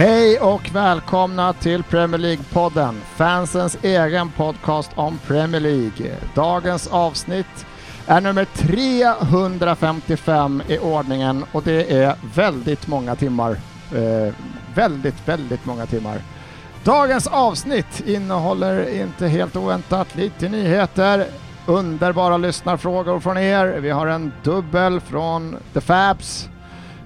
Hej och välkomna till Premier League-podden, fansens egen podcast om Premier League. Dagens avsnitt är nummer 355 i ordningen och det är väldigt många timmar. Eh, väldigt, väldigt många timmar. Dagens avsnitt innehåller inte helt oväntat lite nyheter, underbara lyssnarfrågor från er. Vi har en dubbel från The Fabs.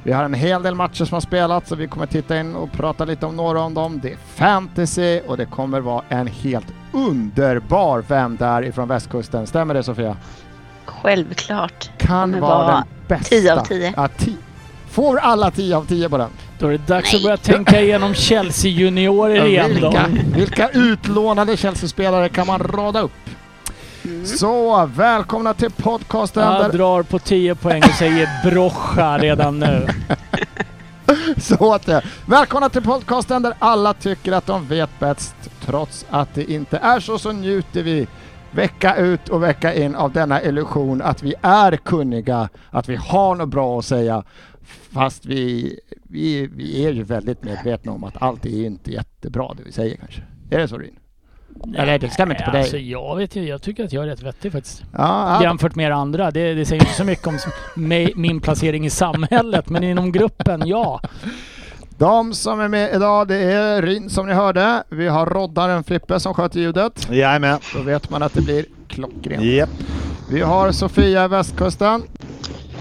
Vi har en hel del matcher som har spelats och vi kommer titta in och prata lite om några av dem. Det är fantasy och det kommer vara en helt underbar Vem där ifrån västkusten. Stämmer det Sofia? Självklart. Kan vara vara den bästa. 10 av 10. Ja, Får alla 10 av 10 på den? Då är det dags Nej. att börja tänka igenom Chelsea-juniorer igen då. vilka, vilka utlånade Chelsea-spelare kan man rada upp? Mm. Så, välkomna till podcasten Jag där drar på 10 poäng och säger brocha redan nu. Så att det. Välkomna till podcasten där alla tycker att de vet bäst. Trots att det inte är så så njuter vi vecka ut och vecka in av denna illusion att vi är kunniga, att vi har något bra att säga. Fast vi, vi, vi är ju väldigt medvetna om att allt är inte jättebra det vi säger kanske. Är det så Rin? Eller det stämmer inte på dig. Alltså jag vet ju, jag tycker att jag är rätt vettig faktiskt. Ja, ja, Jämfört med er andra. Det, det säger inte så mycket om min placering i samhället, men inom gruppen, ja. de som är med idag det är Rin som ni hörde. Vi har roddaren Frippe som sköter ljudet. Jajamän. Då vet man att det blir klockrent. Japp. Vi har Sofia i västkusten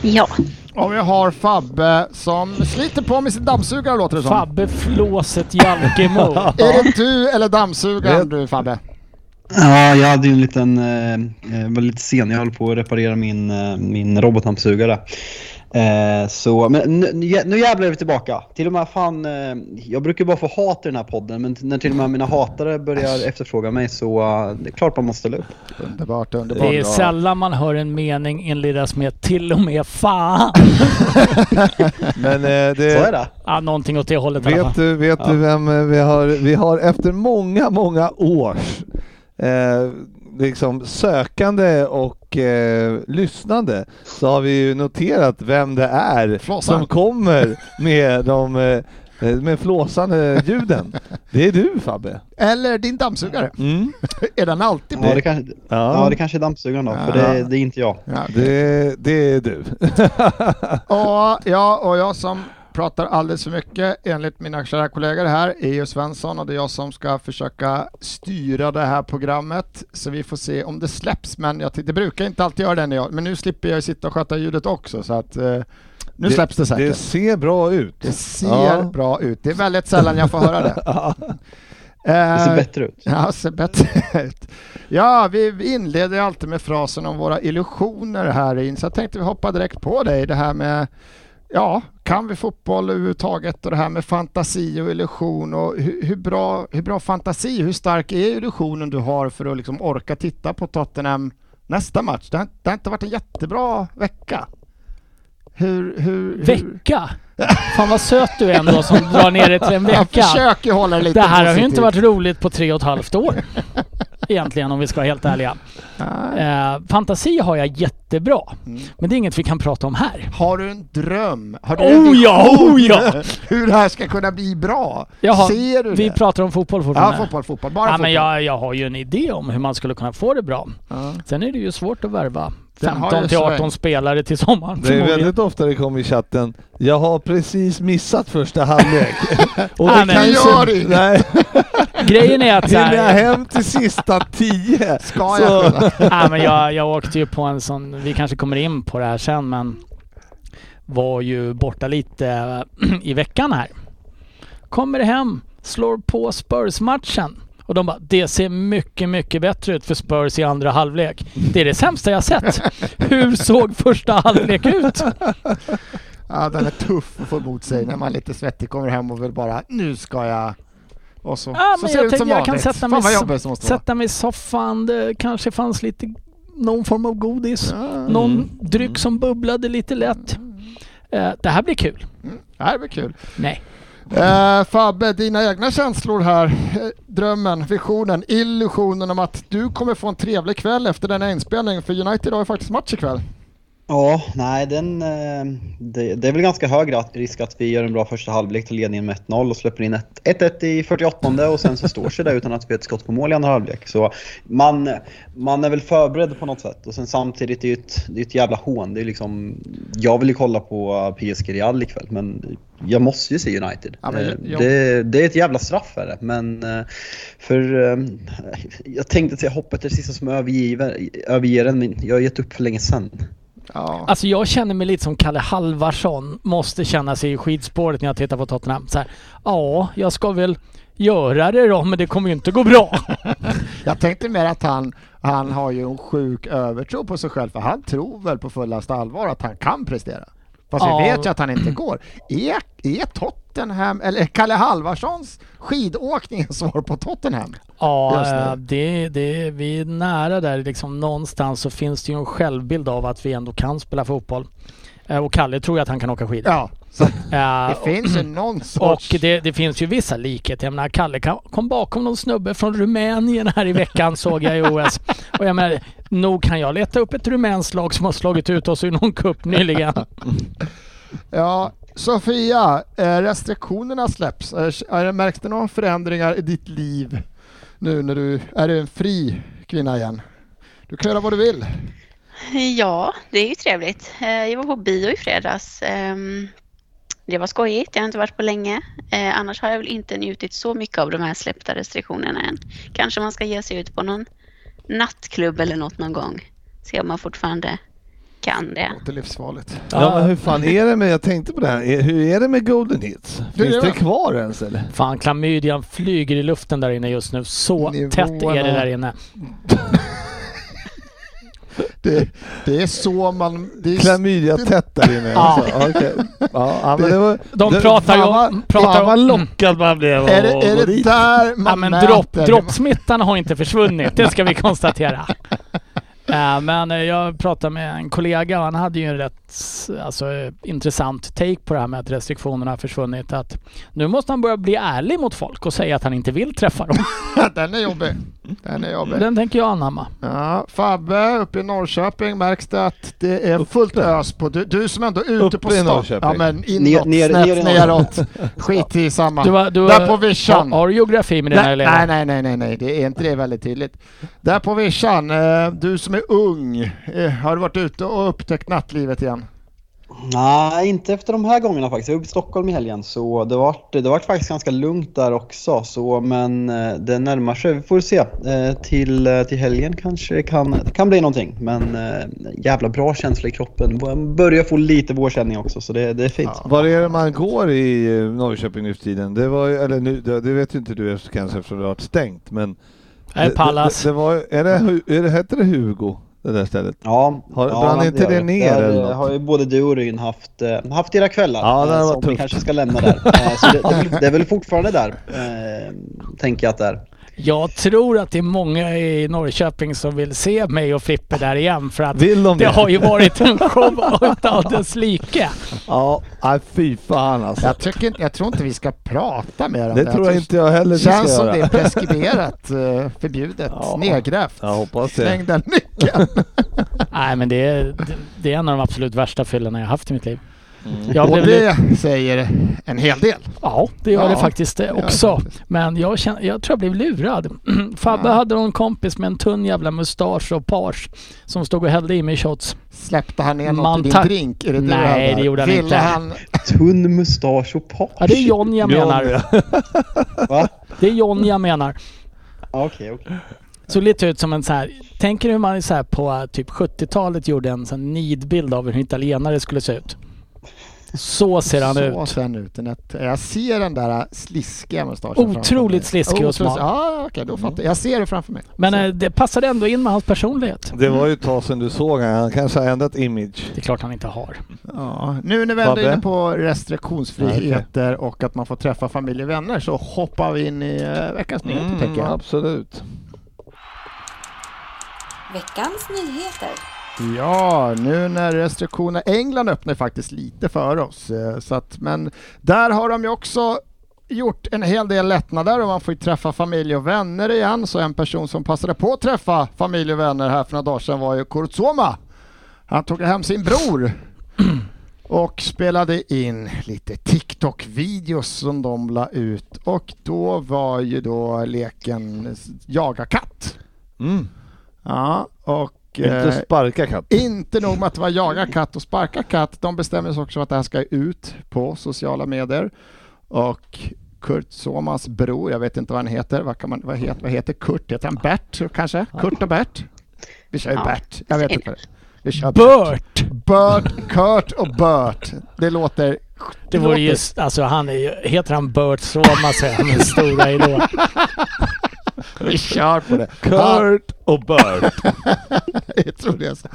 Ja, och vi har Fabbe som sliter på med sin dammsugare låter det som. Fabbe Flåset Jalkemo. Är det du eller dammsugaren du Fabbe? Ja, jag hade ju en liten, eh, eh, var lite sen. Jag höll på att reparera min, eh, min robotdammsugare. Eh, så, men nu, nu jä- nu jävlar är vi tillbaka. Till och med fan, eh, jag brukar bara få hat i den här podden, men när till och med mina hatare börjar efterfråga mig så eh, det är klart man måste ställa upp. Underbart, underbart. Det är sällan man hör en mening inledas med till och med fan. Men eh, Så är det, det. Ja, någonting åt det hållet i alla vet fall. du, vet du vem vi har? Vi har efter många, många års eh, liksom sökande och eh, lyssnande så har vi ju noterat vem det är Flåsan. som kommer med de eh, eh, med flåsande ljuden. Det är du Fabbe. Eller din dammsugare. Mm. är den alltid på? Ja, det kanske, ja. Ja, det kanske är dammsugaren då, för Ja. det, det är inte jag. Ja. det, det är du. Och, ja, och jag som pratar alldeles för mycket enligt mina kära kollegor här är ju Svensson och det är jag som ska försöka styra det här programmet så vi får se om det släpps men jag det brukar inte alltid göra det när jag, men nu slipper jag ju sitta och sköta ljudet också så att eh, nu släpps det säkert. Det ser bra ut. Det ser Ja. bra ut. Det är väldigt sällan jag får höra det. Det ser Eh, bättre ut. Ja, ser bättre ut. Ja, vi inleder alltid med frasen om våra illusioner här in, så jag tänkte vi hoppa direkt på dig. Det här med, ja, kan vi fotboll överhuvudtaget och det här med fantasi och illusion och hur, hur, bra, hur bra fantasi, hur stark är illusionen du har för att liksom orka titta på Tottenham nästa match? Det har, det har inte varit en jättebra vecka. Hur, hur, hur? Vecka? Fan vad söt du är ändå som drar ner det till en Jag vecka. försöker hålla det lite Det här har ju positivt. inte varit roligt på tre och ett halvt år. Egentligen om vi ska vara helt ärliga. Eh, fantasi har jag jättebra. Mm. Men det är inget vi kan prata om här. Har du en dröm? Har du en Oh ja, vision oh ja! hur det här ska kunna bli bra? Jaha, Ser du Vi det? pratar om fotboll Ja, fortfarande. fotboll, fotboll. Bara Ja, fotboll. men jag, jag har ju en idé om hur man skulle kunna få det bra. Ja. Sen är det ju svårt att värva Den har 15 ju till sväng. 18 spelare till sommaren Det är väldigt ofta det kommer i chatten, jag har precis missat första halvlek. Och Ja, det men- Kan gör det inte. Nej, Grejen är att så hinner jag hem till sista tio Ska så... jag kunna? nej, men jag, jag åkte ju på en sån, vi kanske kommer in på det här sen men var ju borta lite i veckan här. Kommer hem, slår på Spurs-matchen. Och de bara, det ser mycket, mycket bättre ut för Spurs i andra halvlek. Det är det sämsta jag sett. Hur såg första halvlek ut? Ja, den är tuff att få emot sig när man lite svettig kommer hem och vill bara nu ska jag... Och så, Ja, så ser jag det ut som tänkte jag kan sätta mig, jobbigt sätta mig i soffan. Det kanske fanns lite någon form av godis. Ja, Någon Mm. dryck som bubblade lite lätt. Eh, det här blir kul. det här blir kul. Nej. Eh, Fabbe, dina egna känslor här. Eh, drömmen, visionen, illusionen om att du kommer få en trevlig kväll efter denna inspelning. För United har ju faktiskt match ikväll. Ja, nej den... eh, Det, det är väl ganska hög risk att vi gör en bra första halvlek till ledningen med 1-0 och släpper in ett- 1-1 i 48 och sen så står sig där utan att vi har ett skott på mål i andra halvlek. Så man, man är väl förberedd på något sätt och sen samtidigt det är ett, det är ett jävla hån. Det är liksom, jag vill ju kolla på PSG Real ikväll men jag måste ju se United. Ja, men Eh, jag- det, det är ett jävla straff är det. Men eh, för eh, jag tänkte säga hoppet är det sista som överger, överger en men jag har gett upp för länge sedan. Ja. Alltså jag känner mig lite som Kalle Halvarsson måste känna sig i skidspåret när jag tittar på Tottenham. Så här, ja, jag ska väl göra det då, men det kommer ju inte gå bra. Jag tänkte mer att han, han har ju en sjuk övertro på sig själv för han tror väl på fullaste allvar att han kan prestera. Fast Ja. vi vet ju att han inte går. Är, är Tottenham, eller Kalle Halvarssons skidåkning svar på Tottenham? Ja, det. eh, det, det, vi är nära där. Liksom någonstans så finns det ju en självbild av att vi ändå kan spela fotboll. Eh, Och Kalle tror ju att han kan åka skidor. Ja, så Eh, det och- finns ju någon Och sorts... det, det finns ju vissa likheter. Jag menar, Kalle kom bakom någon snubbe från Rumänien här i veckan såg jag i OS. Och jag menar, nog kan jag leta upp ett rumänskt lag som har slagit ut oss i någon cup nyligen. Ja, Sofia, eh, restriktionerna släpps. Är- är det- Märks det några förändringar i ditt liv nu när du är en fri kvinna igen? Du kan göra vad du vill. Ja, det är ju trevligt. Eh, Jag var på bio i fredags. Ehm, Det var skojigt, jag har inte varit på länge. Eh, Annars har jag väl inte njutit så mycket av de här släppta restriktionerna än. Kanske man ska ge sig ut på någon nattklubb eller något någon gång. Se om man fortfarande kan det. Det är livsfarligt. Ja, men hur fan är det med, jag tänkte på det här, Är- hur är det med Golden Hits? Finns det det var- kvar ens eller? Fan, klamydian flyger i luften där inne just nu. Så Nivåerna. tätt är det där inne. Det, det är så man... Det är, Klamydia tätt där inne. Ja. Alltså. Okej. Ja, ja, men det var, De det, pratar ju om- pratar fan lockad man blev är, det, är det där man Ja, men mäter? dropp, droppsmittan har inte försvunnit, det ska vi konstatera. Men eh, jag pratade med en kollega och han hade ju en rätt alltså, intressant take på det här med att restriktionerna har försvunnit. Att nu måste han börja bli ärlig mot folk och säga att han inte vill träffa dem. Den är jobbig. Den är jobbig. Den tänker jag anamma. Ja, Fabbe, uppe i Norrköping märks det att det är fullt ös på... Du, du som ändå är ute Uppe på stan. Ja men inåt, Ner- snett ner neråt. Skit i samma. Du, du, Där på vischan. Har, har du geografi med dina elever? nej, nej, nej, nej, nej, det är inte det väldigt tydligt. Där på vischan, eh, du som är ung, eh, har du varit ute och upptäckt nattlivet igen? Nej, inte efter de här gångerna faktiskt. Jag var uppe i Stockholm i helgen så det var, det var faktiskt ganska lugnt där också. Så, men eh, det närmar sig. Vi får se. Eh, Till, till helgen kanske det kan, kan bli någonting. Men jävla bra känsla i kroppen. Bör- Börjar få lite vårkänning också så det, det är fint. Ja. Var är det man går i Norrköping nu för tiden? Det var eller nu, det, vet ju inte du efter- kanske eftersom det har varit stängt men... Nej, det, Pallas. det, det var, är det, är det, heter det Hugo? Det där stället? Ja, Har- ja, brann inte gör det ner Där eller eh, något? har ju både du och Ryn haft, eh, haft era kvällar. Ja, det eh, varit som vi tufft. kanske ska lämna där. Så det, det, är väl, det är väl fortfarande där, tänker jag att det är. Jag tror att det är många i Norrköping som vill se mig och Frippe där igen för att Vill de det det? har ju varit en show utan dess like. Ja, nej fy fan alltså. Jag, tycker, jag tror inte vi ska prata mer om Det det. tror jag inte jag heller Det vi ska känns som göra. det är preskriberat, eh, förbjudet, Ja. nedgrävt. Jag hoppas det. Släng den nyckeln. Nej men det är, det- det är en av de absolut värsta fyllorna jag haft i mitt liv. Mm. Jag Och det säger en hel del. Ja, det gör Ja, det faktiskt eh, det det också. faktiskt. Men jag, känner, jag tror jag blev lurad. Fabbe Ja. hade någon kompis med en tunn jävla mustasch och page som stod och hällde i mig shots. Släppte han ner något Man i din drink? Är det det Nej, hävdar? det gjorde han Ville inte. Han, Tunn mustasch och page. Ja, det är John jag menar. Va? Det är John jag menar. Ja, Okej, okej. Såg lite ut som en så här. Tänker du hur man så här på eh, typ 70-talet gjorde en sån nidbild av hur en italienare skulle se ut? Så ser han så ut. ser han ut. Jag ser den där sliskiga mustaschen Otroligt sliskig och smal. Ja, okej, då fattar jag. Jag ser det framför mig. Men Så. eh, det passade ändå in med hans personlighet. Det var ju ett tag sedan du såg han. Han kanske har ändrat image. Det är klart han inte har. Ja, nu när vi ändå är inne på restriktionsfriheter och att man får träffa familj och vänner så hoppar vi in i eh, veckans nyheter Mm, tänker jag. absolut. Veckans nyheter. Ja, nu när restriktionerna... England öppnar faktiskt lite för oss. eh, Så att, men där har de ju också gjort en hel del lättnader och man får ju träffa familj och vänner igen. Så en person som passade på att träffa familj och vänner här för några dagar sedan var ju Kurzoma. Han tog hem sin bror och spelade in lite TikTok-videos som de la ut och då var ju då leken jaga katt. Mm. Ja, och... Inte eh, sparka katt. inte nog med att det var jaga katt och sparka katt. De bestämmer sig också för att det här ska ut på sociala medier. Och Kurt Somas bror, jag vet inte vad han heter. Vad, kan man, vad, heter, vad heter Kurt? Heter han Bert kanske? Kurt och Bert? Vi kör ju Ja, Bert. Jag vet inte. Vi kör Bert. Bert, Kurt och Bert. Det låter... Det vore ju, alltså han är heter han Burt Soma så är han stora idol. Vi kör på det. Kurt och Bert. jag tror det är så.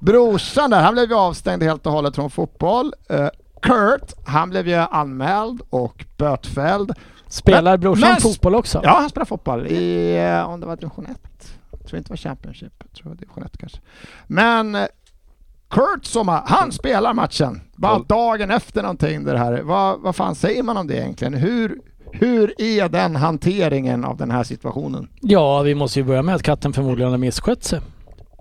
Brorsan där, han blev ju avstängd helt och hållet från fotboll. Eh, Kurt, han blev ju anmäld och bötfälld. Spelar brorsan men- fotboll också? Ja, han spelar fotboll i, eh, om det var division 1. Jag tror inte det var Championship, jag tror det var division 1 kanske. Men eh, Kurt som han spelar matchen. Bara dagen efter någonting det här. Vad, vad fan säger man om det egentligen? Hur, hur är den hanteringen av den här situationen? Ja, vi måste ju börja med att katten förmodligen har misskött sig.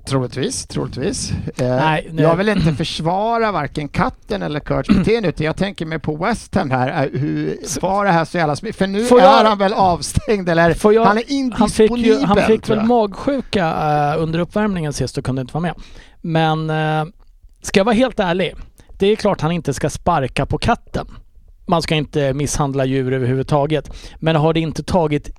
Troligtvis, troligtvis. Eh, Nej, nej. Jag vill inte försvara varken katten eller Kurts beteende utan jag tänker mig på West Ham här. eh, Hur var det här så jävla smidigt? För nu Får jag- är han väl avstängd eller jag- han är Han fick, indisponibel. ju, han fick väl magsjuka eh, under uppvärmningen sist och kunde inte vara med. Men uh, ska jag vara helt ärlig. Det är klart han inte ska sparka på katten. Man ska inte misshandla djur överhuvudtaget. Men har det inte tagit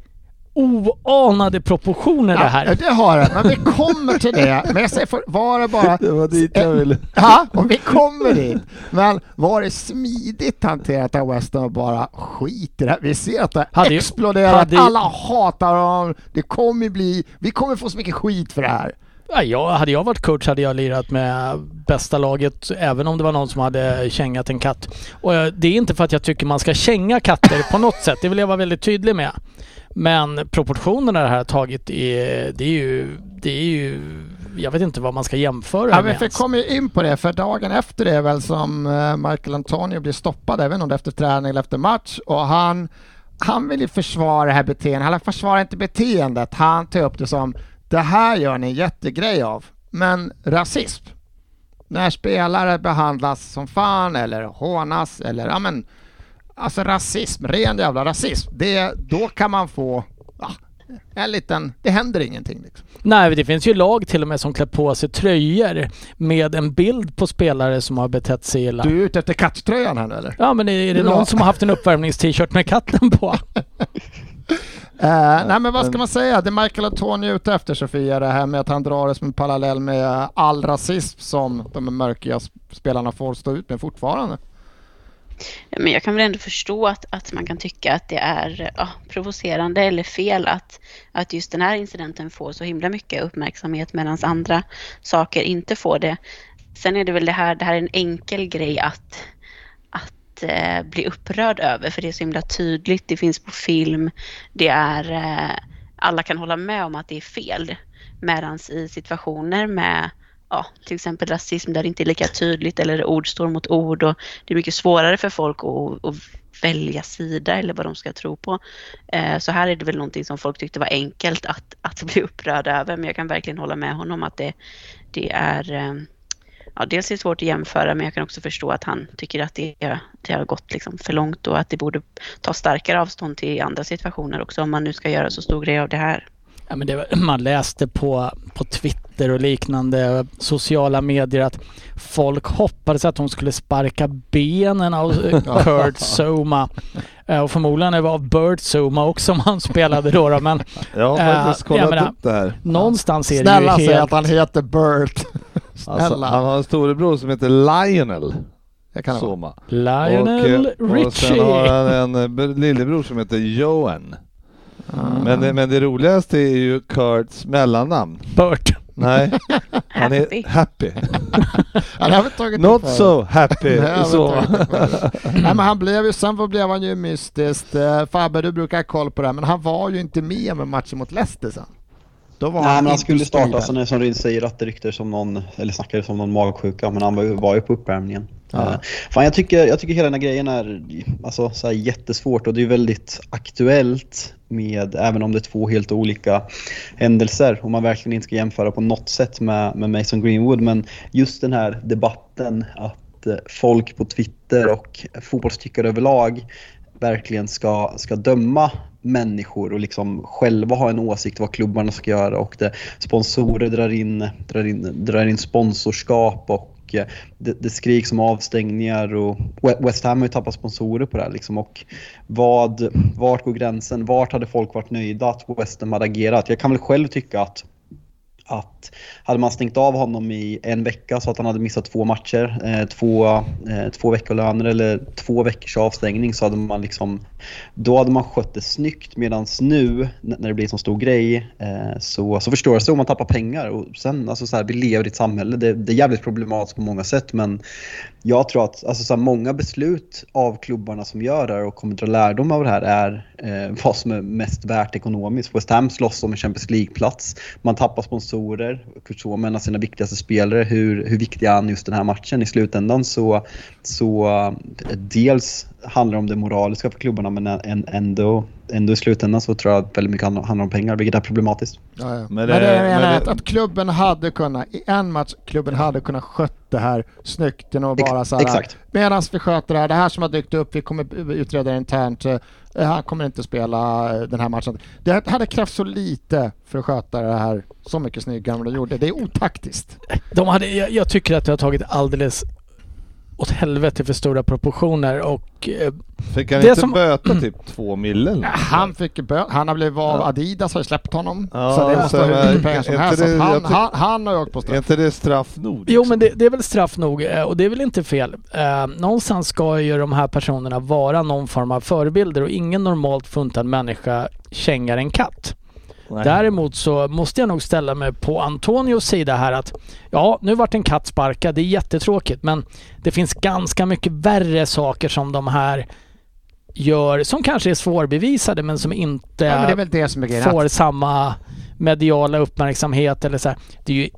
oanade proportioner det Ja, här? det har det, men vi kommer till det. Men jag säger, för, var det bara... Det var dit jag ville. Ja, och vi kommer dit. Men var det smidigt hanterat av West Ham och bara skit i det här? Vi ser att det Hade ju- exploderat. hade Alla hatar dem. Det kommer bli... Vi kommer få så mycket skit för det här. Ja, hade jag varit coach hade jag lirat med bästa laget även om det var någon som hade kängat en katt. Och det är inte för att jag tycker man ska känga katter på något sätt. Det vill jag vara väldigt tydlig med. Men proportionerna det här har tagit är, det är ju, det är ju, jag vet inte vad man ska jämföra Ja, med vi kommer ju in på det, för dagen efter det är väl som eh, Michael Antonio blir stoppad, även om det är efter träning eller efter match. Och han, han vill ju försvara det här beteendet. Han försvarar inte beteendet. Han tar upp det som, det här gör ni en jättegrej av. Men rasism, när spelare behandlas som fan eller hånas eller ja men Alltså rasism, ren jävla rasism. Det, då kan man få ja, en liten, det händer ingenting liksom. Nej, det finns ju lag till och med som klär på sig tröjor med en bild på spelare som har betett sig illa. Du är ute efter katttröjan här nu eller? Ja, men är det Ja. någon som har haft en uppvärmnings-t-shirt med katten på? Eh, nej men vad ska man säga? Det Michael Antonio är ute efter Sofia, det här med att han drar det som en parallell med all rasism som de mörkiga sp- spelarna får stå ut med fortfarande. Men jag kan väl ändå förstå att, att man kan tycka att det är ja, provocerande eller fel att, att just den här incidenten får så himla mycket uppmärksamhet medan andra saker inte får det. Sen är det väl det här, det här är en enkel grej att, att eh, bli upprörd över för det är så himla tydligt, det finns på film, det är, eh, alla kan hålla med om att det är fel. Medan i situationer med ja, till exempel rasism där det inte är lika tydligt eller ord står mot ord och det är mycket svårare för folk att, att välja sida eller vad de ska tro på. Eh, Så här är det väl någonting som folk tyckte var enkelt att, att bli upprörda över men jag kan verkligen hålla med honom att det, det är eh, Ja, dels är det svårt att jämföra men jag kan också förstå att han tycker att det, det har gått liksom för långt och att det borde ta starkare avstånd till andra situationer också om man nu ska göra så stor grej av det här. Ja, men det, var- man läste på, på Twitter och liknande sociala medier att folk hoppades att de skulle sparka benen av eh, Kurt Soma. Eh, Och förmodligen var Bert Soma också om han spelade då. då men Jag har Eh, faktiskt jag kollat menar- upp det här. någonstans är Snälla det ju säg helt... att han heter Bert. Alltså, han har en storebror som heter Lionel. Det kan det. Soma. Lionel och, och sen har Richie. han en eh, lillebror som heter Johan. Ah. Men, det- men det roligaste är ju Kurts mellannamn. Burt. Nej, han är Happy. det har tagit Not upp so happy. Det vi så. Nej, men han blev ju, sen blev han ju mystiskt. Eh, Fabbe, du brukar ha koll på det här, men han var ju inte med med matchen mot Leicester sen. Då var Nej, men han skulle starta, när- som Ryd säger, att det ryktades som någon, eller snackades om någon magsjuka, men han var var ju på uppvärmningen. Ja. Eh, fan, jag, tycker, jag tycker hela den här grejen är alltså, så här jättesvårt och det är väldigt aktuellt med, även om det är två helt olika händelser och man verkligen inte ska jämföra på något sätt med, med Mason Greenwood. Men just den här debatten att eh, folk på Twitter och fotbollstyckare överlag verkligen ska, ska döma människor och liksom själva ha en åsikt vad klubbarna ska göra och det, sponsorer drar in, drar, in, drar in sponsorskap och eh, det, det skriks om avstängningar och West Ham har ju tappat sponsorer på det här liksom och vad, vart går gränsen? Vart hade folk varit nöjda att West Ham hade agerat? Jag kan väl själv tycka att att hade man stängt av honom i en vecka så att han hade missat två matcher, eh, två, eh, två veckolöner eller två veckors avstängning så hade man liksom då hade man skött det snyggt medan nu när det blir en så stor grej eh, så, så förstår jag så om man tappar pengar och sen alltså så här, vi lever i ett samhälle, det, det är jävligt problematiskt på många sätt men jag tror att alltså, så här, många beslut av klubbarna som gör det här och kommer dra lärdom av det här är eh, vad som är mest värt ekonomiskt. West Ham slåss om en Champions League-plats. Man tappar sponsorer. Kurt Zouma, en av sina viktigaste spelare. Hur, hur viktig är han just den här matchen? I slutändan så, så eh, dels handlar det om det moraliska för klubbarna men ändå, ändå i slutändan så tror jag att väldigt mycket handlar om pengar vilket är problematiskt. Ja, ja. Men, Men det, det- är men det- att, att klubben hade kunnat, i en match, klubben hade kunnat skött det här snyggt genom att bara så här, exakt. medan vi sköter det här, det här som har dykt upp, vi kommer utreda det internt, eh, han kommer inte spela eh, den här matchen. Det hade krävts så lite för att sköta det här så mycket snyggare än vad de gjorde. Det är otaktiskt. De hade, jag, jag tycker att det har tagit alldeles åt helvete för stora proportioner och eh, Fick han Det inte som- böta typ två mille? Han fick bö- han har blivit av Ja. Adidas har släppt honom. Ja, så det måste vara hur mycket pengar som är helst. det- han, tyck- han, han har ju åkt på Är straff. inte det straff nog? Jo liksom? men det, det är väl straff nog eh, och det är väl inte fel. Eh, någonstans ska ju de här personerna vara någon form av förebilder och ingen normalt funtad människa kängar en katt. Nej. Däremot så måste jag nog ställa mig på Antonios sida här att ja, nu vart en katt sparkad. Det är jättetråkigt men det finns ganska mycket värre saker som de här gör som kanske är svårbevisade men som inte Ja, men det det får samma mediala uppmärksamhet eller så här. Det är ju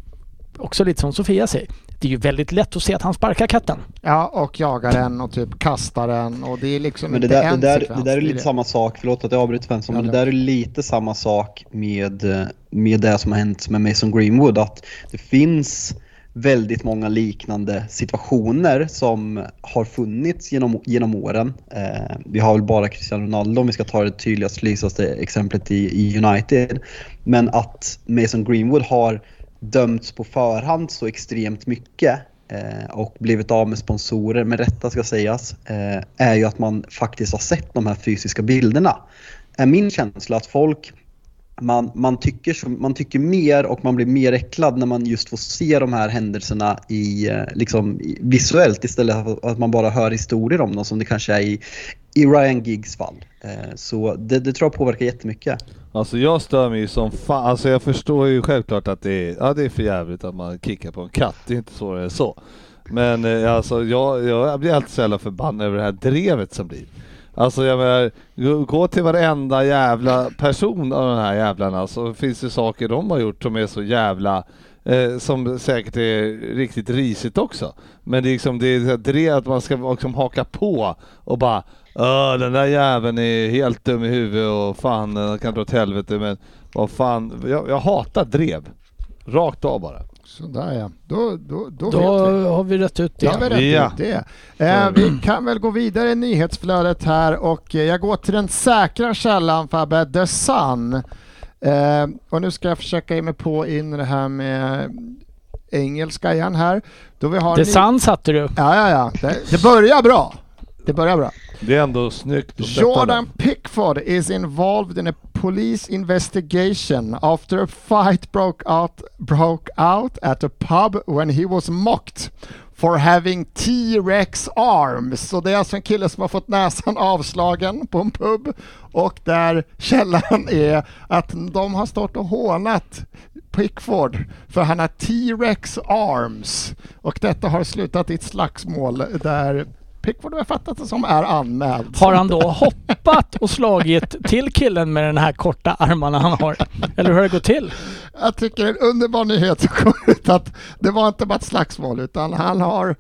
också lite som Sofia säger. Det är ju väldigt lätt att se att han sparkar katten. Ja, och jagar den och typ kastar den och det är liksom Men det inte där, det, en där, sekvens. det där är det lite samma sak, förlåt att jag avbryter Svensson, men Ja, det där är lite samma sak med, eh, med det som har hänt med Mason Greenwood. Att det finns väldigt många liknande situationer som har funnits genom, genom åren. Eh, vi har väl bara Cristiano Ronaldo om vi ska ta det tydligaste, lysaste exemplet i, i United. Men att Mason Greenwood har dömts på förhand så extremt mycket eh, och blivit av med sponsorer, med rätta ska sägas, eh, är ju att man faktiskt har sett de här fysiska bilderna. Är min känsla att folk man, man, tycker, man tycker mer och man blir mer äcklad när man just får se de här händelserna i, eh, liksom, visuellt istället för att man bara hör historier om dem som det kanske är i, i Ryan Giggs fall. Eh, så det, det tror jag påverkar jättemycket. Alltså jag stör mig ju som fan, alltså jag förstår ju självklart att det är, ja det är för jävligt att man kickar på en katt, det är inte svårare än så. Men eh, alltså jag, jag blir alltid så jävla förbannad över det här drevet som blir. Alltså jag menar, gå- till varenda jävla person av de här jävlarna så finns det saker de har gjort som är så jävla Eh, som säkert är riktigt risigt också. Men det är liksom det är drev att man ska liksom haka på och bara Öh, den där jäveln är helt dum i huvudet och fan den kan dra åt helvete men vad fan, jag, jag hatar drev. Rakt av bara. Sådär ja, då, då, då, Då vi. har vi rätt ut Ja, det. vi rätt Ja. ut det. Eh, vi kan väl gå vidare i nyhetsflödet här och eh, jag går till den säkra källan Fabbe, The Sun. Eh, och nu ska jag försöka ge mig på in i det här med engelska igen här. Då vi har Det ny- sann satte du. Ja, ja, ja. Det, det börjar bra. Det börjar bra. Det är ändå snyggt. Jordan. Pickford is involved in a police investigation after a fight broke out, broke out at a pub when he was mocked for having T-Rex arms. Så det är alltså en kille som har fått näsan avslagen på en pub och där källan är att de har stått och hånat Pickford för han har T-Rex arms och detta har slutat i ett slagsmål där Pickford har fattat det som är anmäld. Har han då hoppat och slagit till killen med den här korta armarna han har? Eller hur har det gått till? Jag tycker det är en underbar nyhet som kom ut att det var inte bara ett slagsmål utan han har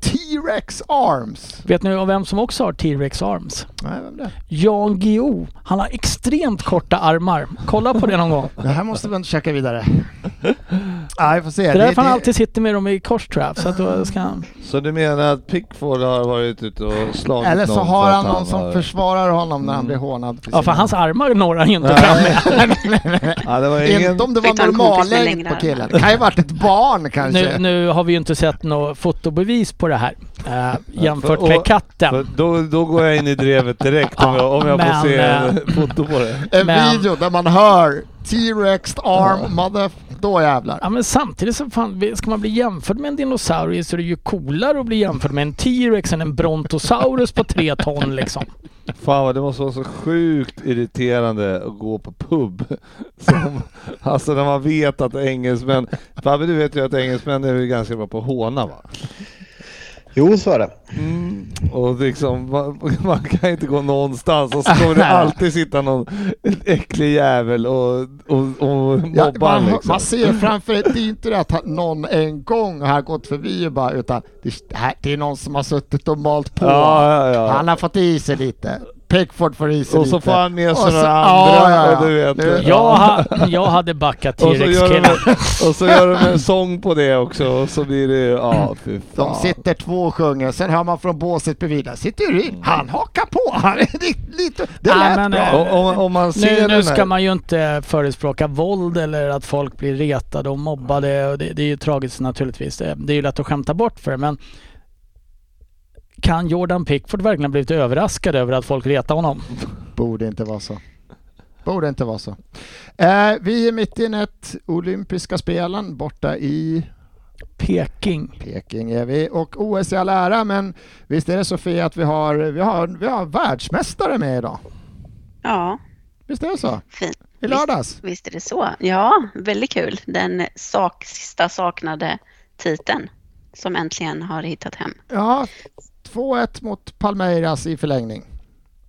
T-Rex arms. Vet ni vem som också har T-Rex arms? Nej, vem det? Jan Guillou. Han har extremt korta armar. Kolla på det någon gång. Det här måste vi inte checka vidare. Ja, vi får se. Det är därför han alltid sitter med dem i kors tror jag. Så att då ska han... Så du menar att Pickford har varit ute och slagit Eller så någon har han någon som har- försvarar honom när han Mm. blir hånad. Ja, för hans armar når han ju inte fram med. Ja, det var ingen... Inte om det var längre på killen. Det kan ju varit ett barn kanske. Nu, nu har vi ju inte sett något fotobevis på det här. Eh, jämfört för- med katten. För då, då går jag in i drevet direkt om jag, om jag Men, får se en eh, foto på det. En Men- video där man hör T-Rex arm, mother... Då jävlar. Ja men samtidigt så fan, ska man bli jämförd med en dinosaurie så är det ju coolare att bli jämförd med en T-Rex än en Brontosaurus på tre ton liksom. Fan vad det måste vara så sjukt irriterande att gå på pub. Som, alltså när man vet att engelsmän, Fabbe du vet ju att engelsmän är ju ganska bra på att håna va? Jo, så är det. Mm. Och liksom, man, man kan inte gå någonstans och så kommer det alltid sitta någon äcklig jävel och, och, och Ja, mobba man, liksom. man ser framför det är inte det att någon en gång har gått förbi och bara, utan det, det här, det är någon som har suttit och malt på. Ja, ja, ja. Han har fått i sig lite. Pickford får i sig Och lite. så får han med sig Och några andra, ja, ja. och du vet. Jag, ha, jag hade backat Och så, gör de, T-Rex-killen. och så gör de en sång på det också och så blir det, ja fy De fan. sitter två och sjunger, sen hör man från båset bredvid, där sitter Ryn. Han hakar på. Han är lite, lite, det Ja, lät men, bra. Och, om, om man ser Nu, nu ska man ju inte förespråka våld eller att folk blir retade och mobbade. Och det, det är ju tragiskt naturligtvis. Det, det är ju lätt att skämta bort för det men kan Jordan Pickford verkligen blivit överraskad över att folk retar honom? Borde inte vara så. Borde inte vara så. Eh, vi är mitt i ett olympiska spelen borta i Peking. Peking är vi och OS i all ära men visst är det Sofia att vi har, vi har, vi har världsmästare med idag? Ja, Visst är det så? fint. I lördags? Visst är det så. Ja, väldigt kul. Den sak, sista saknade titeln som äntligen har hittat hem. Ja, 2-1 mot Palmeiras i förlängning.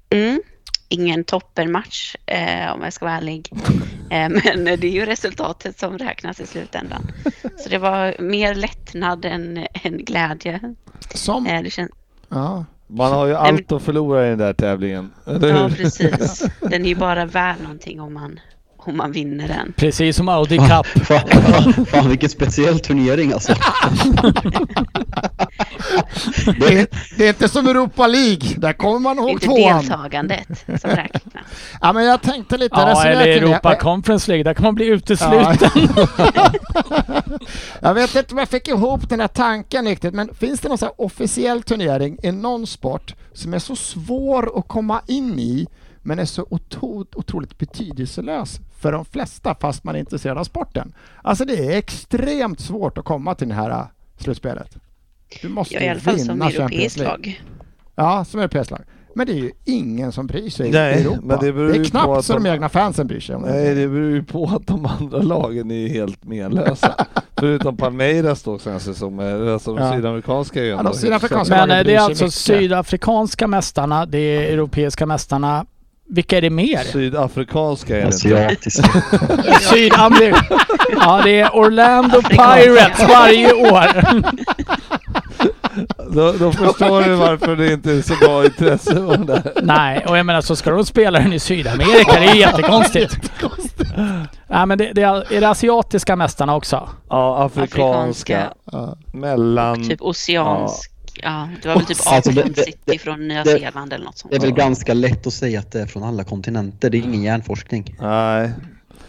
Mm. Ingen toppermatch eh, om jag ska vara ärlig. Eh, men det är ju resultatet som räknas i slutändan. Så det var mer lättnad än, än glädje. Som, Eh, det känns, ja, Man har ju allt att förlora i den där tävlingen. Eller ja, precis. Den är ju bara värd någonting om man, om man vinner den. Precis som Audi Cup. Fan, fan vilken speciell turnering alltså. det, är, det är inte som Europa League, där kommer man Det är ihåg inte tvåan. deltagandet som räknas. Ja, men jag tänkte lite, Ja, eller. Europa Conference League. Där kan man bli utesluten. jag vet inte om jag fick ihop den här tanken riktigt, men finns det någon sån här officiell turnering i någon sport som är så svår att komma in i, men är så otro, otroligt betydelselös för de flesta, fast man är intresserad av sporten? Alltså det är extremt svårt att komma till det här äh, slutspelet. Du måste Ja, i alla fall som europeiskt lag. Ja, som europeiskt lag. Men det är ju ingen som bryr sig Nej, i Europa. men det det är knappt så de de- egna fansen bryr sig om det. Nej, det beror ju på att de andra lagen är helt menlösa. Förutom Palmeiras då som, eh, alltså de Ja. sydamerikanska är ju Ja, de sydafrikanska. Men det är alltså mycket. sydafrikanska mästarna, det är europeiska mästarna. Vilka är det mer? Sydafrikanska är det. Asiatiska. Sydamerika. Ja, det är Orlando. Pirates varje år. Då, då förstår du varför det inte är så bra intresse den där. Nej, och jag menar så ska de spela den i Sydamerika. Det är jättekonstigt. Nej, men det, det är, är det asiatiska mästarna också? Ja, afrikanska. Afrikanska. Ja. Mellan... Typ oceansk. Ja, det var väl typ Alltså, det- Auckland det- City från Nya det- Zeeland eller något sånt. Det är väl ganska lätt att säga att det är från alla kontinenter. Det är ingen hjärnforskning. Nej.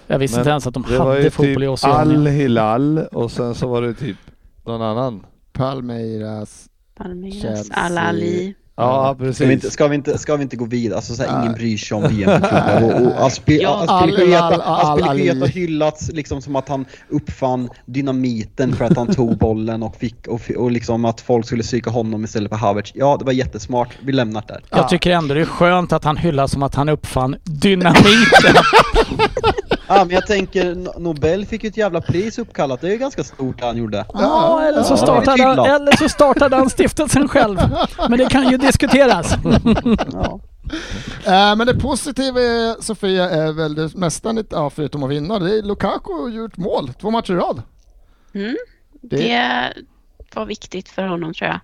Jag visste Men inte ens att de Det var ju hade fotboll i typ Oceanien. Al-Hilal och sen så var det typ någon annan. Palmeiras, Palmeiras. Al Ali. Ja, Ska vi, inte, precis. ska, vi inte, ska vi inte gå vidare? Alltså, så här, ingen bryr sig om VM all- hyllats liksom som att han uppfann dynamiten för att han tog bollen och fick och, och liksom att folk skulle psyka honom istället för Havertz. Ja, det var jättesmart. Vi lämnar det där. Jag tycker ändå det är skönt att han hyllas som att han uppfann dynamiten. Ja, men jag tänker, No- Nobel fick ju ett jävla pris uppkallat. Det är ju ganska stort det han gjorde. Ja, eller så, startade han, eller så startade han stiftelsen själv. Men det kan ju diskuteras. Ja. Eh, men det positiva är, Sofia är väl det mesta, ja, förutom att vinna, det är Lukaku har gjort mål två matcher i rad. Mm. Det, Det var viktigt för honom tror jag.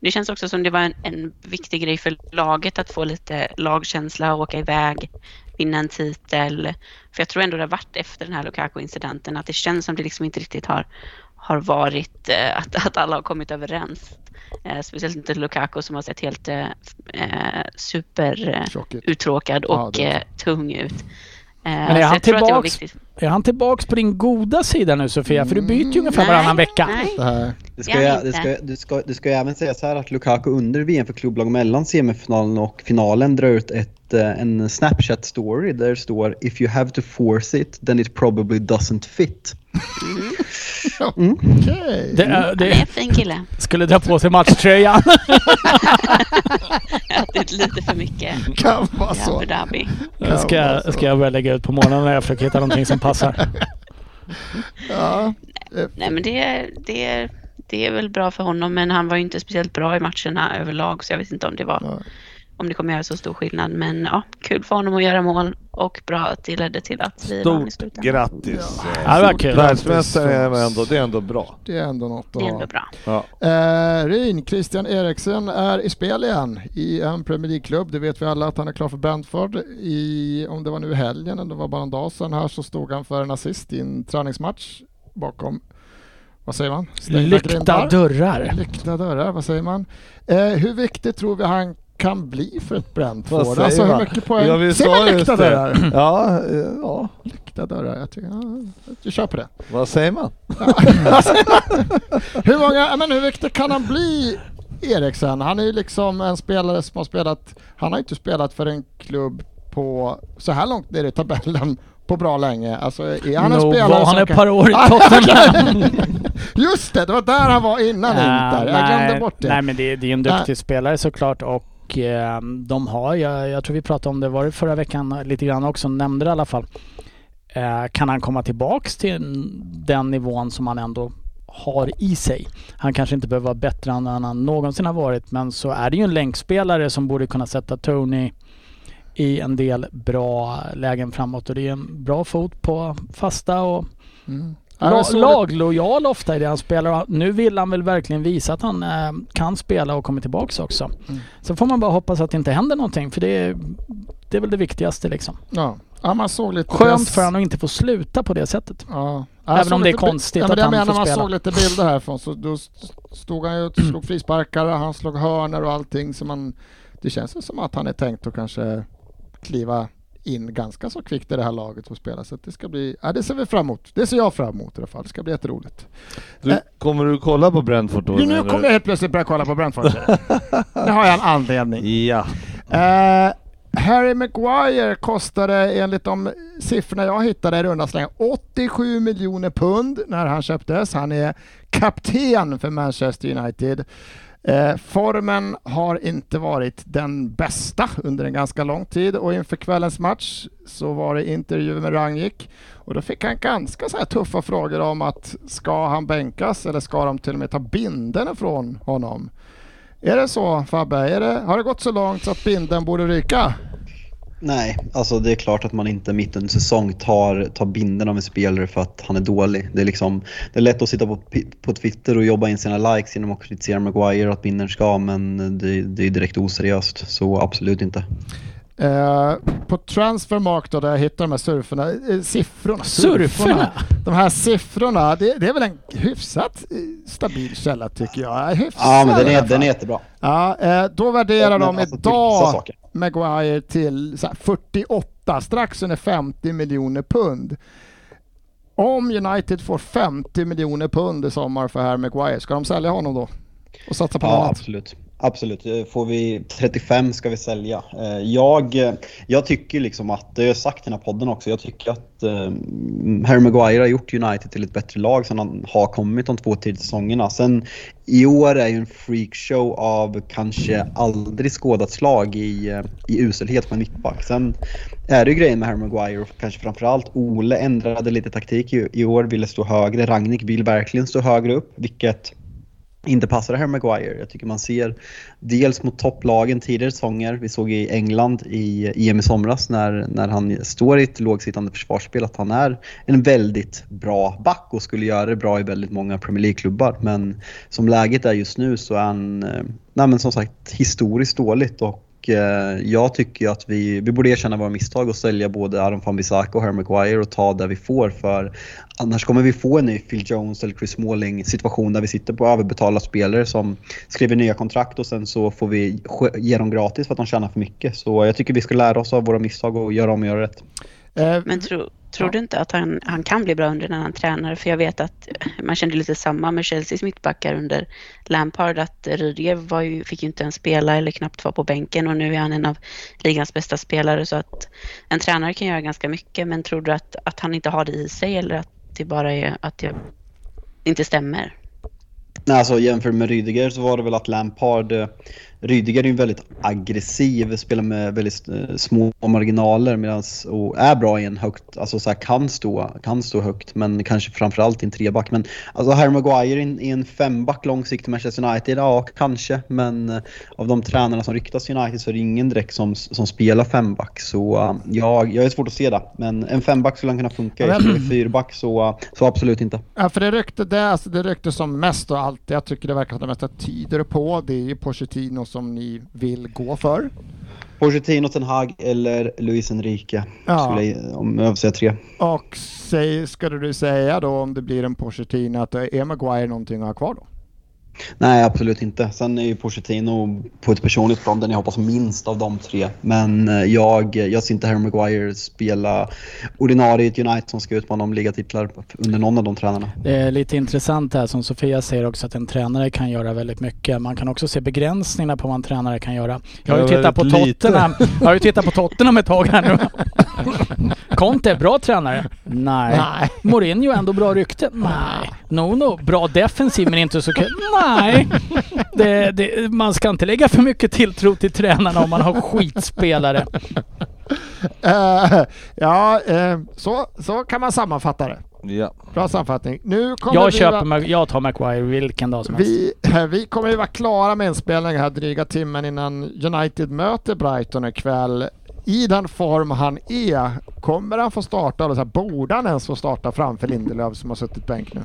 Det känns också som det var en, en viktig grej för laget att få lite lagkänsla, åka iväg, vinna en titel. För jag tror ändå det har varit efter den här Lukaku-incidenten att det känns som det liksom inte riktigt har, har varit eh, att, att alla har kommit överens. Eh, speciellt inte Lukaku som har sett helt eh, eh, super eh, Ja, och eh, tung ut. Eh, är han jag tror att det var tillbaks? Är han tillbaks på din goda sida nu Sofia? För du byter ju ungefär Nej, varannan vecka. Nej, Det här. Det Det ska, är jag, han det, inte. ska, det, ska, det ska ju även sägas här att Lukaku under VM för klubblag mellan semifinalen och finalen drar ut ett, eh, en Snapchat-story där det står “If you have to force it, then it probably doesn't fit”. Okej. Det, är- han är det en fin kille. skulle dra på sig matchtröjan. Ätit lite för mycket Kan vara så. Abu Dhabi. Det ska, jag- ska jag börja lägga ut på morgonen när jag försöker hitta någonting som passar. Ja. Nej men det, det, det är väl bra för honom men han var ju inte speciellt bra i matcherna överlag så jag vet inte om det var Nej. Om det kommer göra så stor skillnad men ja, kul för honom att göra mål och bra att det ledde till att vi vann i slutändan. grattis. Ja, det var kul. Världsmästare är ändå, det är ändå bra. Det är ändå något Det att är ha. ändå bra. Ja. Eh, Ryn, Christian Eriksen är i spel igen i en Premier League-klubb. Det vet vi alla att han är klar för Brentford. I, om det var nu i helgen eller det var bara en dag sedan här så stod han för en assist i en träningsmatch bakom, vad säger man? Stängda Lyckta grindar. dörrar. Lyckta dörrar, vad säger man? Eh, hur viktigt tror vi han kan bli för ett Brentford? Alltså hur mycket poäng? Ja, vi sa man lyckta dörrar? Ja, eh, ja, Lyckta dörrar, jag tycker, ja, jag kör på det. vad säger man? Hur många, men hur viktig kan han bli Eriksen? Han är ju liksom en spelare som har spelat, han har inte spelat för en klubb på så här långt ner i tabellen på bra länge. Alltså är han en spelare var han ett kan- par år i Tottenham. Just det, det var där han var innan Ja, Inter. Jag glömde nej, bort det. Nej men det, det är en duktig Nej. spelare såklart och eh, de har, jag, jag tror vi pratade om det, var det förra veckan lite grann också, nämnde det i alla fall. Eh, kan han komma tillbaks till den nivån som han ändå har i sig. Han kanske inte behöver vara bättre än han någonsin har varit men så är det ju en länkspelare som borde kunna sätta Tony i en del bra lägen framåt och det är en bra fot på fasta och Mm. La, laglojal ofta i det han spelar. och Nu vill han väl verkligen visa att han eh, kan spela och kommer tillbaks också. Mm. Så får man bara hoppas att det inte händer någonting för det är, det är väl det viktigaste liksom. Ja. ja, man såg lite Skönt press- för honom att inte få sluta på det sättet. Ja. Även om det är konstigt ja, men att han menar, får man spela. såg lite bilder härifrån så då st- stod han ju och slog frisparkar, han slog hörnor och allting så man, det känns som att han är tänkt att kanske kliva in ganska så kvickt i det här laget och spela så det ska bli, ja det ser vi fram emot. Det ser jag fram emot i alla fall, det ska bli jätteroligt. Du, Eh. kommer du kolla på Brentford då? Nu menar kommer jag helt plötsligt börja kolla på Brentford. det har jag en anledning. Ja. Eh, Harry Maguire kostade enligt de siffrorna jag hittade i runda slängar 87 miljoner pund när han köptes. Han är kapten för Manchester United. Eh, formen har inte varit den bästa under en ganska lång tid och inför kvällens match så var det intervju med Rangnick och då fick han ganska så här tuffa frågor om att ska han bänkas eller ska de till och med ta binden ifrån honom? Är det så Fabbe? Är det, har det gått så långt så att binden borde ryka? Nej, alltså det är klart att man inte mitt under säsong tar, tar binden av en spelare för att han är dålig. Det är, liksom, det är lätt att sitta på, på Twitter och jobba in sina likes genom att kritisera Maguire och att binden ska, men det, det är direkt oseriöst. Så absolut inte. Eh, på Transfermark då, där jag hittar de här surferna, eh, siffrorna, Surferna? de här siffrorna, det, det är väl en hyfsat eh, stabil källa tycker jag. Hyfsat Ja, men den är, den är jättebra. Ja, eh, då värderar Men de alltså, vissa idag. Maguire till så här, 48, strax under 50 miljoner pund. Om United får 50 miljoner pund i sommar för Harry Maguire, ska de sälja honom då? Och satsa på något Ja, annat? absolut. Absolut. Får vi 35 ska vi sälja. Eh, jag, jag tycker liksom att, det har jag sagt i den här podden också, jag tycker att eh, Harry Maguire har gjort United till ett bättre lag sen han har kommit de två tidigare säsongerna. Sen i år är ju en freakshow av kanske aldrig skådat slag i, eh, i uselhet på en mittback. Sen är det ju grejen med Harry Maguire och kanske framförallt Ole ändrade lite taktik i, i år, ville stå högre. Ragnik vill verkligen stå högre upp, vilket inte passar Harry Maguire. Jag tycker man ser dels mot topplagen tidigare säsonger. Vi såg i England i EM i somras när, när han står i ett lågsittande försvarsspel att han är en väldigt bra back och skulle göra det bra i väldigt många Premier League-klubbar. Men som läget är just nu så är han, eh, nej men som sagt, historiskt dåligt och Eh, jag tycker att vi, vi borde erkänna våra misstag och sälja både Aron van Bissaka och Harry Maguire och ta det vi får för annars kommer vi få en ny Phil Jones eller Chris Smalling situation där vi sitter på överbetalda spelare som skriver nya kontrakt och sen så får vi ge dem gratis för att de tjänar för mycket. Så jag tycker vi ska lära oss av våra misstag och göra om och göra rätt. Eh, Men tro, tror Ja. du inte att han, han kan bli bra under en annan tränare? För jag vet att man kände lite samma med Chelseas mittbackar under Lampard. Att Rydiger var ju, fick ju inte ens spela eller knappt vara på bänken och nu är han en av ligans bästa spelare. Så att en tränare kan göra ganska mycket. Men tror du att, att han inte har det i sig eller att det bara är att det inte stämmer? Nej, alltså jämfört med Rydiger så var det väl att Lampard, eh, Rydiger är ju väldigt aggressiv, spelar med väldigt eh, små marginaler medans, och är bra i en högt, alltså så här, kan, stå, kan stå högt men kanske framförallt i en treback. Men alltså Harry Maguire i en, i en femback långsiktig Manchester United, ja kanske. Men eh, av de tränarna som ryktas till United så är det ingen direkt som, som spelar femback. Så eh, jag, jag är svårt att se det. Men en femback skulle han kunna funka i. Ja, fyrback så, så absolut inte. Ja, för det rykte, det, alltså det rykte som mest och allt, jag tycker det verkar som det mesta tyder på, det är ju Pochettino som ni vill gå för. Pochettino, Ten Hag eller Luis Enrique. Ja. Skulle om jag säga tre. Och säg, skulle du säga då om det blir en Pochettino att är Maguire någonting att ha kvar då? Nej, absolut inte. Sen är ju Pochettino på ett personligt plan den jag hoppas minst av de tre. Men eh, jag, jag ser inte Harry Maguire spela ordinarie i ett United som ska utmana om ligatitlar under någon av de tränarna. Det är lite intressant här som Sofia säger också att en tränare kan göra väldigt mycket. Man kan också se begränsningarna på vad en tränare kan göra. Jag har ju tittat på. Tottenham. Jag har ju tittat på Tottenham ett tag här nu. Conte, bra tränare? Nej. Nej. Mourinho, ändå bra rykte? Nej. Nono, bra defensiv men inte så kul? Nej. Det, det, man ska inte lägga för mycket tilltro till tränarna om man har skitspelare. Eh, ja, eh, så, så kan man sammanfatta det. Ja. Bra sammanfattning. Nu kommer Jag vi köper, vara- jag tar Maguire vilken dag som helst. vi, vi kommer ju vara klara med inspelningen här dryga timmen innan United möter Brighton ikväll. I den form han är, kommer han få starta, eller så här, borde han ens få starta framför Lindelöf som har suttit bänk nu?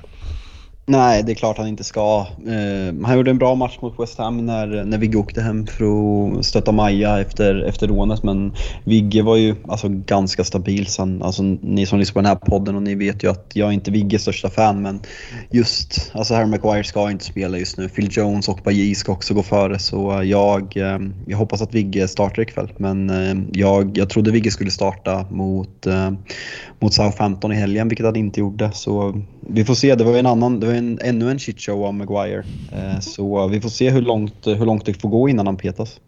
Nej, det är klart han inte ska. Eh, han gjorde en bra match mot West Ham när, när Vigge åkte hem för att stötta Maja efter, efter rånet. Men Vigge var ju alltså, ganska stabil sen. Alltså, ni som lyssnar på den här podden och ni vet ju att jag är inte Vigges största fan. Men just alltså Harry Maguire ska inte spela just nu. Phil Jones och Bajy ska också gå före. Så jag, eh, jag hoppas att Vigge startar ikväll. Men eh, jag, jag trodde Vigge skulle starta mot, eh, mot Southampton i helgen, vilket han inte gjorde. Så vi får se. Det var ju en annan, det var en, ännu en shitshow av Maguire. Eh, så vi får se hur långt, hur långt det får gå innan han petas.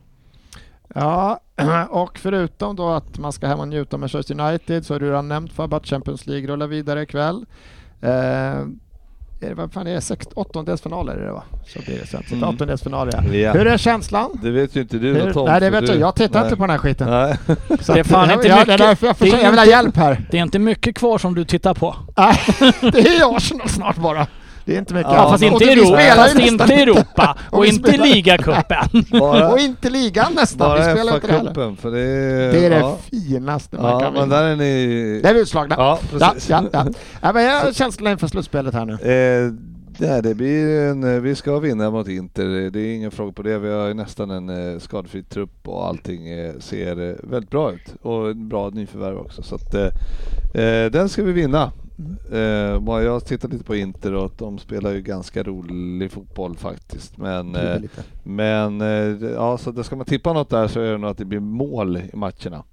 Ja, och förutom då att man ska hem och njuta av Manchester United så har du redan nämnt för att Champions League rullar vidare ikväll. Eh, är det, vad fan är det? Sex, åttondelsfinaler är det va? Så blir det sen. Så Mm. Åttondelsfinaler ja. Ja. Hur är känslan? Det vet ju inte du Hur, Tom. nej det vet du, jag, jag tittar nej. inte på den här skiten. Nej. Så Det är att- fan inte ja, mycket- jag, är försöker, jag vill ha hjälp här. Det är inte mycket kvar som du tittar på. Nej, det är Arsenal snart bara. Det är inte mycket. Ja, fast inte vi Europa, spelar ju fast inte Europa Och och vi inte ligacupen. Och inte ligan nästan. Vi bara spelar inte. FA-cupen, för det är... Det är det ja. finaste man Ja, kan men vinna. där är ni... Där är vi utslagna. Ja, Ja, precis. ja, ja. ja, men jag har känslan inför slutspelet här nu. Eh, nej, det blir en, vi ska vinna mot Inter, det är ingen fråga på det. Vi har ju nästan en eh, skadefri trupp och allting eh, ser eh, väldigt bra ut. Och en bra nyförvärv också. Så att, eh, eh, den ska vi vinna. Eh, bara jag tittar lite på Inter och de spelar ju ganska rolig fotboll faktiskt. Men, eh, men eh, ja, så det ska man tippa något där så är det nog att det blir mål i matcherna.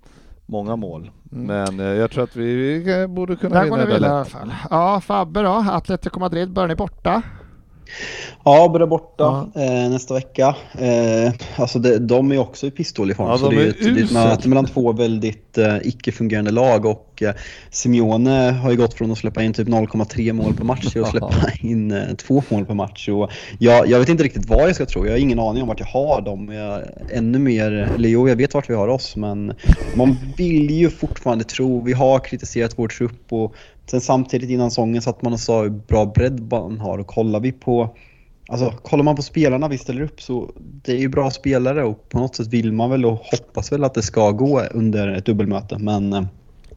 Många mål. Mm. Men eh, jag tror att vi, vi borde kunna vinna det lätt. Ja, Fabbe då? Atletico Madrid börjar ni borta. Ja, börjar borta eh, nästa vecka. Eh, alltså det, de är också i pistollig form. Ja, så de det är är ett, möte mellan två väldigt eh, icke-fungerande lag. Och eh, Simeone har ju gått från att släppa in typ 0,3 mål per match till att släppa in eh, två mål per match. Och jag, jag vet inte riktigt vad jag ska tro. Jag har ingen aning om vart jag har dem. Jag, ännu mer, eller jo, jag vet vart vi har oss. Men man vill ju fortfarande tro. Vi har kritiserat vår trupp. Och sen samtidigt innan säsongen satt man och sa hur bra bredd man har. Och kollar vi på Alltså kollar man på spelarna vi ställer upp så det är ju bra spelare och på något sätt vill man väl och hoppas väl att det ska gå under ett dubbelmöte men eh,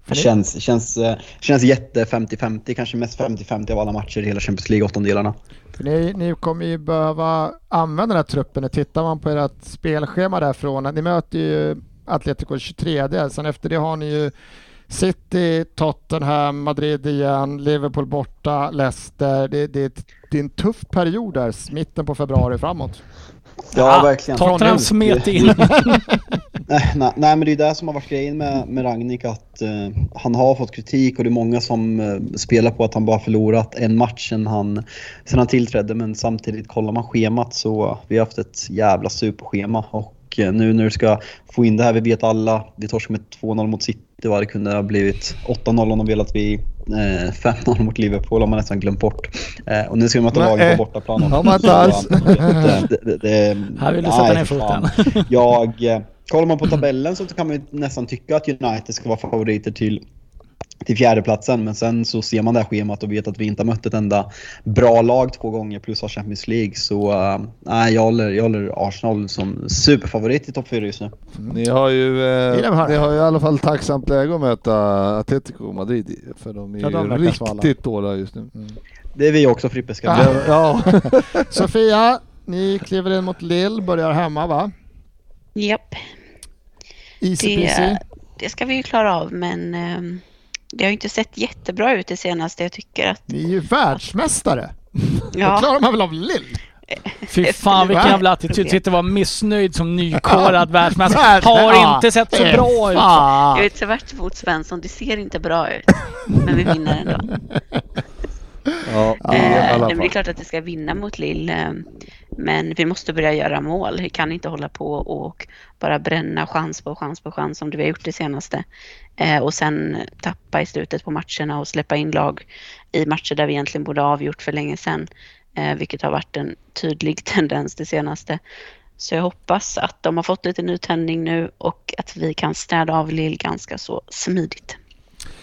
det känns, känns, eh, känns jätte 50-50, kanske mest 50-50 av alla matcher i hela Champions League åttondelarna. Ni, ni kommer ju behöva använda den här truppen. Tittar man på ert spelschema därifrån, ni möter ju Atletico 23, sen efter det har ni ju City, Tottenham, Madrid igen, Liverpool borta, Leicester. Det, det, det är en tuff period där, mitten på februari framåt. Ja, verkligen. Tottenham smet in. Nej, nej, nej, men det är det som har varit grejen med, med Ragnik att eh, han har fått kritik och det är många som eh, spelar på att han bara förlorat en match sen han, sen han tillträdde men samtidigt kollar man schemat så vi har haft ett jävla superschema och eh, nu när du ska få in det här, vi vet alla, vi torskade med 2-0 mot City och det kunde ha blivit 8-0 om de velat vi eh, 5-0 mot Liverpool har man nästan glömt bort. Eh, och nu ska vi möta Nej. laget på bortaplan. Man inte alls. Det, Här vill du sätta ner foten. Jag, eh, kollar man på tabellen så kan man ju nästan tycka att United ska vara favoriter till, till fjärdeplatsen. Men sen så ser man det här schemat och vet att vi inte har mött ett enda bra lag två gånger plus har Champions League. Så eh, nej, jag, håller, jag håller Arsenal som superfavorit i topp 4 just nu. Ni har ju, eh, ni har ju i alla fall tacksamt läge att möta Atletico Madrid för de är Ja, de ju riktigt dåliga just nu. Det är vi också Frippe ska Ja. Ja, Sofia, ni kliver in mot Lill, börjar hemma va? Japp, Easy peasy. det, det ska vi ju klara av men ehm, det har ju inte sett jättebra ut det senaste. Jag tycker att... Ni är ju världsmästare. Då Ja, klarar man väl av Lill? Fy fan vilken jävla attityd. Sitter och var missnöjd som nykorad världsmästare. Har inte sett så bra ut. jag är tvärt emot Svensson. Det ser inte bra ut. Men vi vinner ändå. ja, i Eh, det är klart att vi ska vinna mot Lille. eh, Men vi måste börja göra mål. Vi kan inte hålla på och bara bränna chans på chans på chans som det vi har gjort det senaste. Eh, och sen tappa i slutet på matcherna och släppa in lag i matcher där vi egentligen borde ha avgjort för länge sedan. Eh, vilket har varit en tydlig tendens det senaste. Så jag hoppas att de har fått lite nytändning nu och att vi kan städa av Lill ganska så smidigt.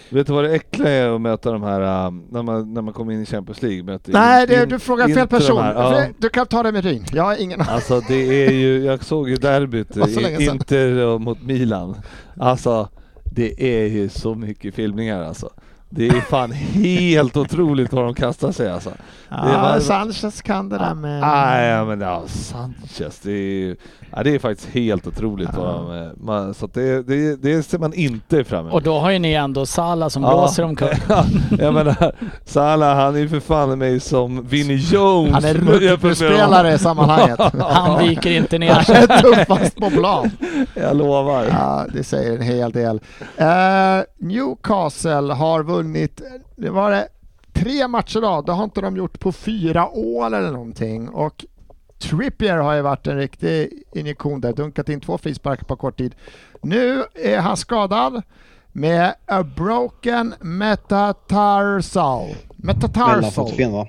Vet du vad det äckliga är att möta de här, um, när, man, när man kommer in i Champions League? Möter Nej, in- det, in- du frågar fel person. här, ja. Du kan ta det med Ryn. Jag har ingen Alltså det är ju, jag såg ju derbyt. Inter mot Milan. Alltså det är ju så mycket filmningar alltså. Det är fan helt otroligt vad de kastar sig alltså. Ja, var- Sanchez kan det där med... Nej men ja, Sanchez, det är ja, det är faktiskt helt otroligt vad de, eh, man, så att det, det, det ser man inte fram emot. Och då har ju ni ändå Salah som Ja. blåser omkull. Ja, jag menar, Salah han är ju för fan mig som Vinnie Jones. Han är rugbyspelare i sammanhanget. Han viker inte ner Han sig. är tuffast på plan. Jag lovar. Ja, det säger en hel del. Eh, Newcastle har vunnit, det var det tre matcher då, det har inte de gjort på fyra år eller någonting. Och Trippier har ju varit en riktig injektion där, dunkat in två frisparkar på kort tid. Nu är han skadad med a broken metatarsal. Metatarsal. Mellanfotsben va?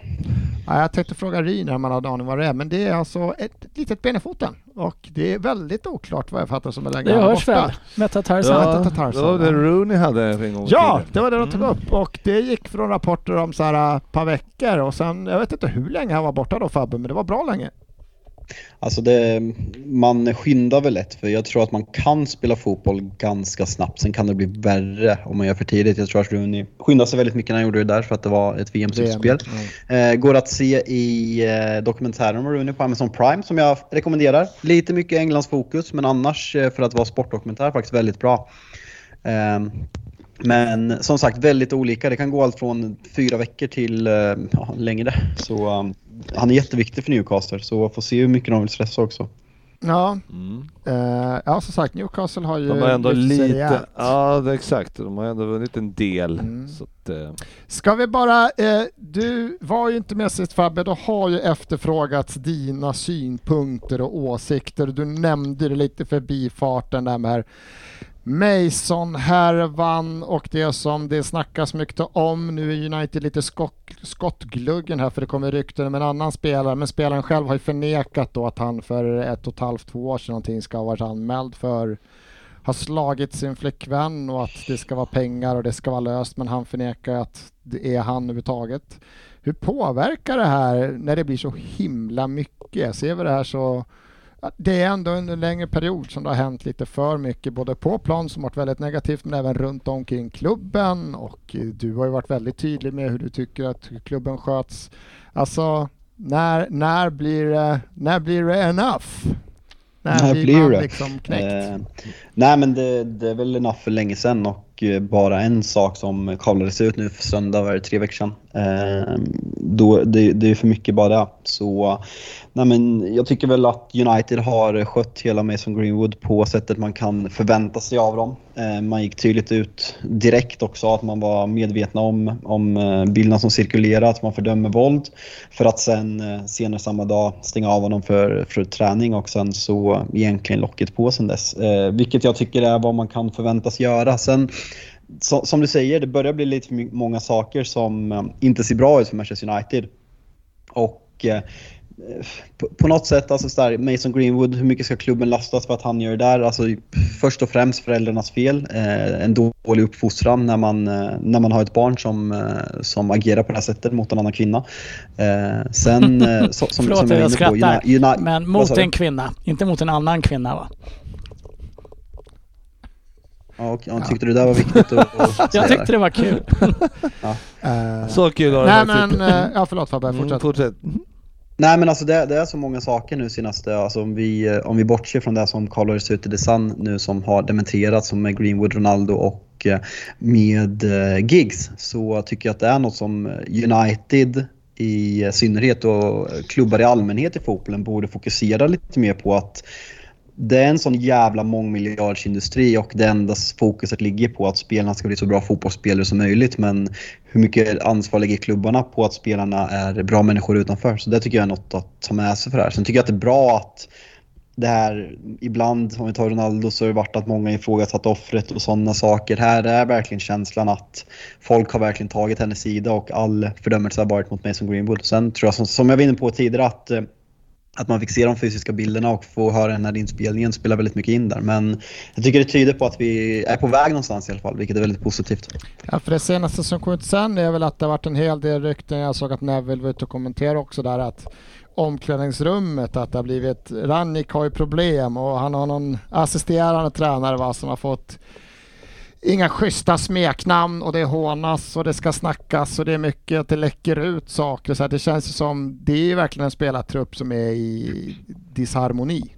Ja, jag tänkte fråga Ryn om man hade aning vad det är, men det är alltså ett litet ben i foten och det är väldigt oklart vad jag fattar som är länge Det han hörs borta. väl? Metatarsan. Ja. Det var det. Rooney hade en gång Ja, det var det de tog Mm. upp och det gick från rapporter om så här ett par veckor och sen, jag vet inte hur länge han var borta då Fabbe, men det var bra länge. Alltså det, man skyndar väl lätt för jag tror att man kan spela fotboll ganska snabbt. Sen kan det bli värre om man gör för tidigt. Jag tror att Rooney skyndade sig väldigt mycket när han gjorde det där för att det var ett VM-slutspel. Eh, går att se i eh, dokumentären om Rooney på Amazon Prime som jag rekommenderar. Lite mycket Englands fokus men annars eh, för att vara sportdokumentär faktiskt väldigt bra. Ehm, men som sagt väldigt olika. Det kan gå allt från fyra veckor till eh, ja, längre. Så um, han är jätteviktig för Newcastle så får se hur mycket de vill stressa också. Ja, Mm. eh, ja som sagt Newcastle har ju De har ändå lite, rejält. ja det är exakt, de har ändå vunnit en del. Mm. Så att, eh, Ska vi bara, eh, du var ju inte med sist Fabbe, då har ju efterfrågats dina synpunkter och åsikter. Du nämnde det lite förbi farten där med Mason-härvan och det som det snackas mycket om. Nu är United lite skott, skottgluggen här för det kommer rykten om en annan spelare, men spelaren själv har ju förnekat då att han för ett och ett halvt, två år sedan någonting ska ha varit anmäld för har slagit sin flickvän och att det ska vara pengar och det ska vara löst men han förnekar att det är han överhuvudtaget. Hur påverkar det här när det blir så himla mycket? Ser vi det här så det är ändå en längre period som det har hänt lite för mycket, både på plan som varit väldigt negativt men även runt omkring klubben och eh, du har ju varit väldigt tydlig med hur du tycker att klubben sköts. Alltså, när, när, blir, det, när blir det enough? När, När blir, blir man det? liksom knäckt? Eh, nej men det, det är väl enough för länge sedan och eh, bara en sak som kablades ut nu för söndag, var det tre veckor sedan. Ehm, då, det, det är för mycket bara det. Så nej men jag tycker väl att United har skött hela Mason Greenwood på sättet man kan förvänta sig av dem. Ehm, man gick tydligt ut direkt också att man var medvetna om, om eh, bilderna som cirkulerar, att man fördömer våld. För att sen eh, senare samma dag stänga av honom för, för träning och sen så egentligen locket på sen dess. Ehm, vilket jag tycker är vad man kan förväntas göra. Sen så, som du säger, det börjar bli lite för många saker som eh, inte ser bra ut för Manchester United. Och eh, på, på något sätt, alltså så där, Mason Greenwood, hur mycket ska klubben lastas för att han gör det där? Alltså, först och främst föräldrarnas fel. Eh, en dålig uppfostran när man, eh, när man har ett barn som, eh, som agerar på det här sättet mot en annan kvinna. Eh, sen, så, som, Förlåt som jag på, skrattar, Uni- Uni- men mot en kvinna, inte mot en annan kvinna va? Ja, och, ja, tyckte du det där var viktigt att, att? Jag tyckte det var kul. Eh, så kul har det nej men, inte. eh, ja förlåt Fabbe, Mm, fortsätt. fortsätt. Nej men alltså det, det är så många saker nu senaste, alltså om vi, eh, om vi bortser från det som kallades ut i The Sun nu som har dementerats som med Greenwood, Ronaldo och med Giggs så tycker jag att det är något som United i synnerhet och klubbar i allmänhet i fotbollen borde fokusera lite mer på att det är en sån jävla mångmiljardsindustri och det enda fokuset ligger på att spelarna ska bli så bra fotbollsspelare som möjligt. Men hur mycket ansvar lägger klubbarna på att spelarna är bra människor utanför? Så det tycker jag är något att ta med sig för det här. Sen tycker jag att det är bra att det här ibland, om vi tar Ronaldo, så har det varit att många ifrågasatt offret och sådana saker. Här är verkligen känslan att folk har verkligen tagit hennes sida och all fördömelse har varit mot Mason Greenwood. Sen tror jag, som, som jag var inne på tidigare, att eh, att man fick se de fysiska bilderna och få höra den här inspelningen spelar väldigt mycket in där. Men jag tycker det tyder på att vi är på väg någonstans i alla fall, vilket är väldigt positivt. Ja, för det senaste som kom ut sen är väl att det har varit en hel del rykten. Jag såg att Neville var ute och kommenterade också där att omklädningsrummet, att det har blivit, Rannik har ju problem och han har någon assisterande tränare va, som har fått inga schyssta smeknamn och det hånas och det ska snackas och det är mycket att det läcker ut saker. Så det känns som, det är verkligen en spelartrupp som är i disharmoni.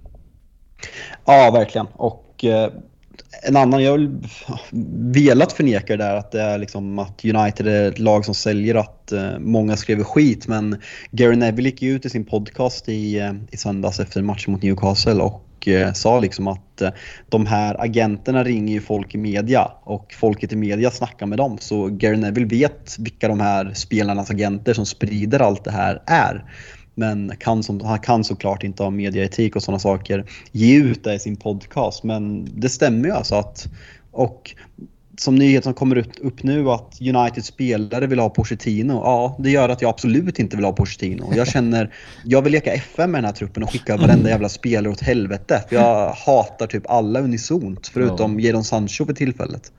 Ja, verkligen. Och eh, en annan, jag har väl velat förneka det där att det är liksom att United är ett lag som säljer att eh, många skriver skit. Men Gary Neville gick ju ut i sin podcast i, eh, i söndags efter matchen mot Newcastle och och eh, sa liksom att eh, de här agenterna ringer ju folk i media och folket i media snackar med dem. Så Gary Neville vet vilka de här spelarnas agenter som sprider allt det här är. Men kan som, han kan såklart inte ha mediaetik och sådana saker ge ut det i sin podcast. Men det stämmer ju alltså att... Och som nyhet som kommer ut- upp nu att United spelare vill ha Pochettino. Ja, det gör att jag absolut inte vill ha Pochettino. Jag känner, jag vill leka FM med den här truppen och skicka varenda jävla spelare åt helvete. För jag hatar typ alla unisont, förutom Jadon Sancho för tillfället.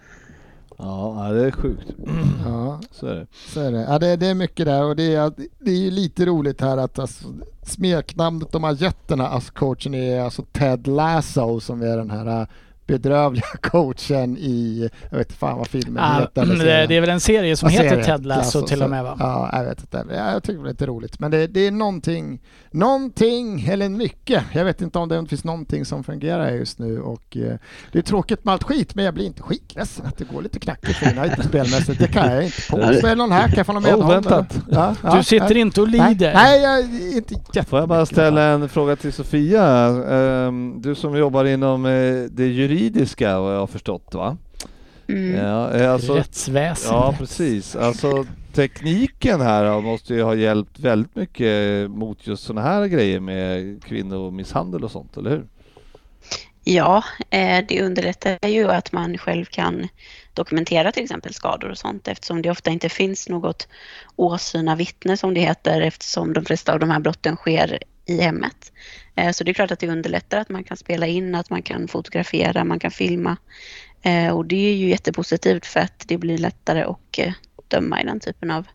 Ja, ja, det är sjukt. Ja, Så är det. Så är det. Ja, det, det är mycket där och det är, det är ju lite roligt här att alltså, smeknamnet de har gett den här ASS-coachen är alltså Ted Lasso som är den här äh, bedrövliga coachen i, jag vet inte fan vad filmen Ah, heter. det, det är väl en serie som Ja, heter serie. Ted Lasso Lasso, till så- och med va? Ja, jag vet inte. Ja, Jag tycker det är lite roligt. Men det, det är någonting, någonting, eller mycket. Jag vet inte om det finns någonting som fungerar just nu och eh, det är tråkigt med allt skit men jag blir inte skitledsen att det går lite knackigt för United spelmässigt. Det kan jag inte påstå. Är det någon här? Kan jag få någon medhåll? Oväntat. eller? Ja, ja, Du sitter ja. inte och lider. nej, jag är inte jätte... Får jag bara ställa en fråga till Sofia? Ehm, Du som jobbar inom eh, det juridiska vad jag har förstått va? Mm. Ja, eh, alltså, Rättsväsendet. ja precis. Alltså tekniken här måste ju ha hjälpt väldigt mycket mot just sådana här grejer med kvinnomisshandel och sånt, eller hur? Ja, eh, det underlättar ju att man själv kan dokumentera till exempel skador och sånt eftersom det ofta inte finns något åsyna vittne som det heter eftersom de flesta av de här brotten sker i hemmet. Eh, Så det är klart att det underlättar att man kan spela in, att man kan fotografera, man kan filma. Eh, Och det är ju jättepositivt för att det blir lättare att eh, döma i den typen av,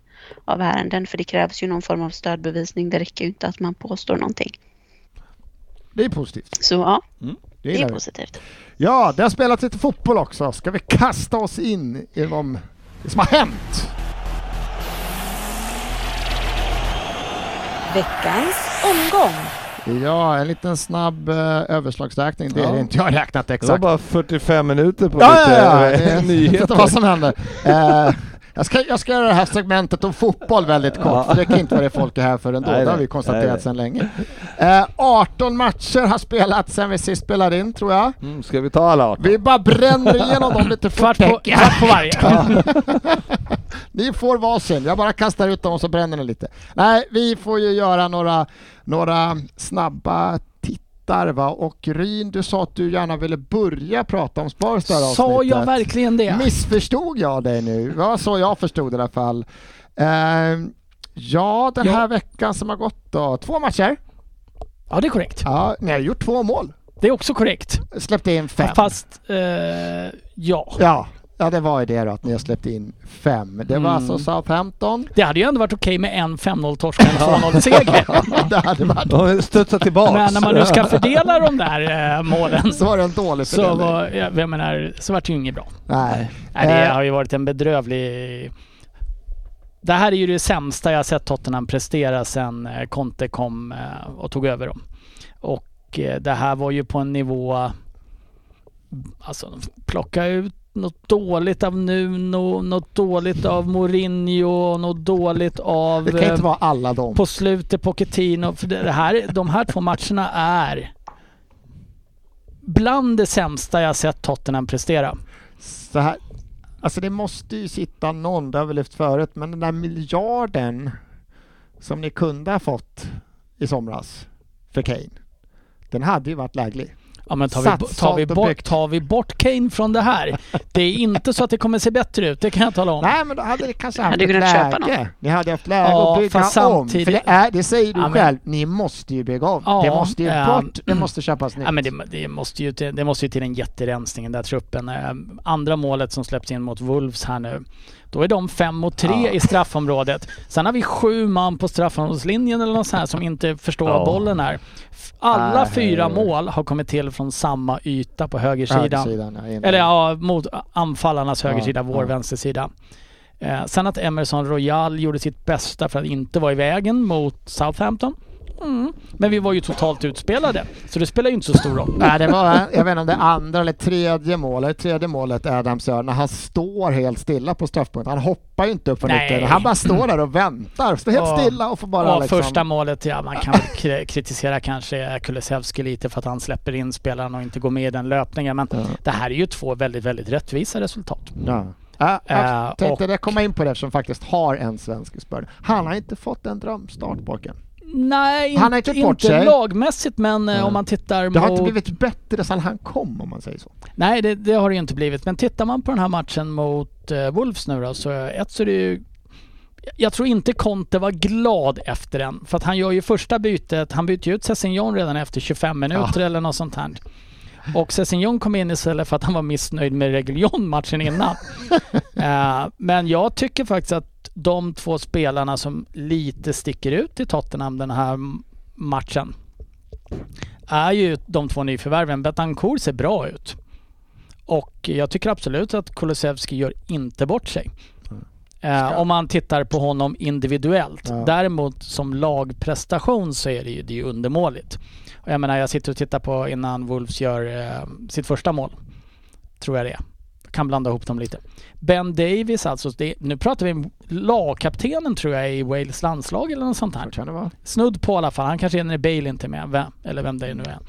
av ärenden för det krävs ju någon form av stödbevisning. Det räcker ju inte att man påstår någonting. Det är positivt. Så ja, Det det gillar är vi. positivt. Ja, det har spelats lite fotboll också. Ska vi kasta oss in i de, det som har hänt? Veckans omgång. Ja, en liten snabb eh, överslagsräkning. Det är Ja. det inte jag har räknat Det var exakt. bara 45 minuter på Ja, lite ja, ja. är nyheter. inte vad som händer. Eh, jag, ska, jag ska göra det här segmentet om fotboll väldigt kort, Ja. för det kan inte vara det folk är här för ändå. Nej, det har vi konstaterat Nej, sedan länge. Eh, 18 matcher har spelats sedan vi sist spelade in, tror jag. Mm, ska vi ta alla 18? Vi bara bränner igenom dem lite fort. Kvart på, kvart på varje. Ni får varsin, jag bara kastar ut dem och så bränner ni lite. Nej, vi får ju göra några, några snabba tittar va. Och Ryn, du sa att du gärna ville börja prata om Spars här Sa jag avsnittet. verkligen det? Missförstod jag dig nu? Det var så jag förstod i alla fall. Ehm, ja, den Ja. här veckan som har gått då. Två matcher. Ja, det är korrekt. Ja, ni har gjort två mål. Det är också korrekt. Släppte in fem. Fast, eh, ja. Ja, ja, det var ju det då att ni har släppt in fem. Det var Mm. alltså Southampton. Det hade ju ändå varit okej med en 5-0 torsk och en 2-0 seger. det hade varit. De har studsat tillbaks. Men när man nu ska fördela de där eh, målen Så var det en dålig så fördelning. var, jag, jag menar, så vart det ju inget bra. Nej. Nej, det Eh, har ju varit en bedrövlig... Det här är ju det sämsta jag har sett Tottenham prestera sen eh, Conte kom och tog över dem. Och det här var ju på en nivå... Alltså plocka ut något dåligt av Nuno, något dåligt av Mourinho, något dåligt av... det kan eh, inte vara alla dem. på slutet Pochettino. För det här, de här två matcherna är bland det sämsta jag sett Tottenham prestera. Så här, alltså det måste ju sitta någon, det har vi lyft förut, men den där miljarden som ni kunde ha fått i somras för Kane, den hade ju varit läglig. Ja men tar vi, tar, vi bort, tar vi bort Kane från det här. Det är inte så att det kommer se bättre ut, det kan jag tala om. Nej men då hade ni kanske haft Hade ett läge. Ni hade haft läge Ja, att bygga fast om. samtidigt- För det, är, det säger du Ja, men- själv, ni måste ju bygga om. Ja, det måste ju ja. bort, det måste köpas nytt. Ja, men det, det, måste ju till, det måste ju till en jätterensning i den där truppen. Eh, Andra målet som släpps in mot Wolves här nu. Då är de fem mot tre Ja. i straffområdet. Sen har vi sju man på straffområdeslinjen eller något sånt här som inte förstår Ja. vad bollen är. Alla Nej. fyra mål har kommit till från samma yta på högersidan. Högersidan, ja. Eller ja, mot anfallarnas högersida, vår vänstersida. Eh, sen att Emerson Royal gjorde sitt bästa för att inte vara i vägen mot Southampton. Mm. Men vi var ju totalt utspelade, så det spelar ju inte så stor roll. Nej, det var, jag vet inte om det andra eller tredje målet, tredje målet Adams gör när han står helt stilla på straffpunkten. Han hoppar ju inte upp från ytan, han bara står där och väntar. Står helt Ja. stilla och får bara Och liksom... första målet, ja man kan väl kritisera kanske Kulusevski lite för att han släpper in spelaren och inte går med i den löpningen. Men Ja. det här är ju två väldigt, väldigt rättvisa resultat. Ja. Ja, jag Eh, tänkte och- det komma in på det som faktiskt har en svensk spör. Han har inte fått en drömstart pojken. Nej, Han har inte gjort bort inte sig. lagmässigt men eh, Nej. om man tittar Det har mot... inte blivit bättre sedan han kom om man säger så. Nej, det, det har det ju inte blivit. Men tittar man på den här matchen mot eh, Wolves nu då, så eh, ett så är det ju... Jag tror inte Conte var glad efter den. För att han gör ju första bytet, han byter ju ut Sessignon redan efter 25 minuter eller något sånt här. Och Sessignon kom in istället för att han var missnöjd med Reguilon matchen innan. Eh, men jag tycker faktiskt att de två spelarna som lite sticker ut i Tottenham den här matchen är ju de två nyförvärven. Betancourt ser bra ut. och jag tycker absolut att Kulusevski gör inte bort sig. Mm. Eh, om man tittar på honom individuellt. Ja. Däremot som lagprestation så är det ju, det är undermåligt. Och jag menar jag sitter och tittar på innan Wolves gör eh, sitt första mål. Tror jag det är. Kan blanda ihop dem lite. Ben Davis alltså, det, nu pratar vi om lagkaptenen tror jag i Wales landslag eller något sånt här. Snudd på i alla fall. Han kanske är när Bale inte är med. Vem, eller vem det nu är.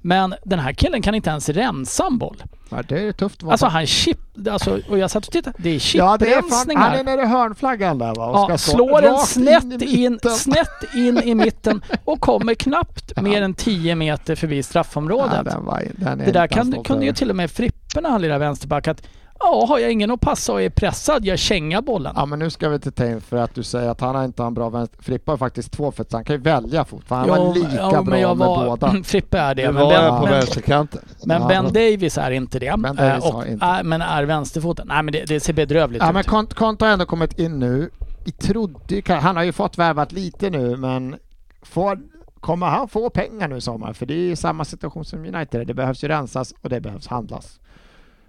Men den här killen kan inte ens rensa en boll. Ja, det är tufft. Alltså han chip... Alltså, och jag satt och tittade. Det är ja, chiprensningar. han är nere i hörnflaggan där va? och Ja, ska slår den snett i in, snett in i mitten och kommer knappt mer än 10 meter förbi straffområdet. Ja, den var, den det där kan, kunde ju till och med Frippe när han lirade vänsterback att ja, har jag ingen att passa och är pressad, jag känga bollen. Ja men nu ska vi inte ta in för att du säger att han har inte har en bra vänster. Frippa har faktiskt två fötter han kan ju välja fot. För han var lika jo, bra men jag med var, båda. Frippe är det. Nu men var ben, jag på men, vänsterkanten. men Ja. Ben Davis är inte det. Ben Davis Eh, har och, inte. är- men är vänsterfoten. Nej men det, det ser bedrövligt Ja ut. men Kont, Kont har ändå kommit in nu. Vi trodde han har ju fått värvat lite nu men får, kommer han få pengar nu i sommar? För det är ju samma situation som United. Det behövs ju rensas och det behövs handlas.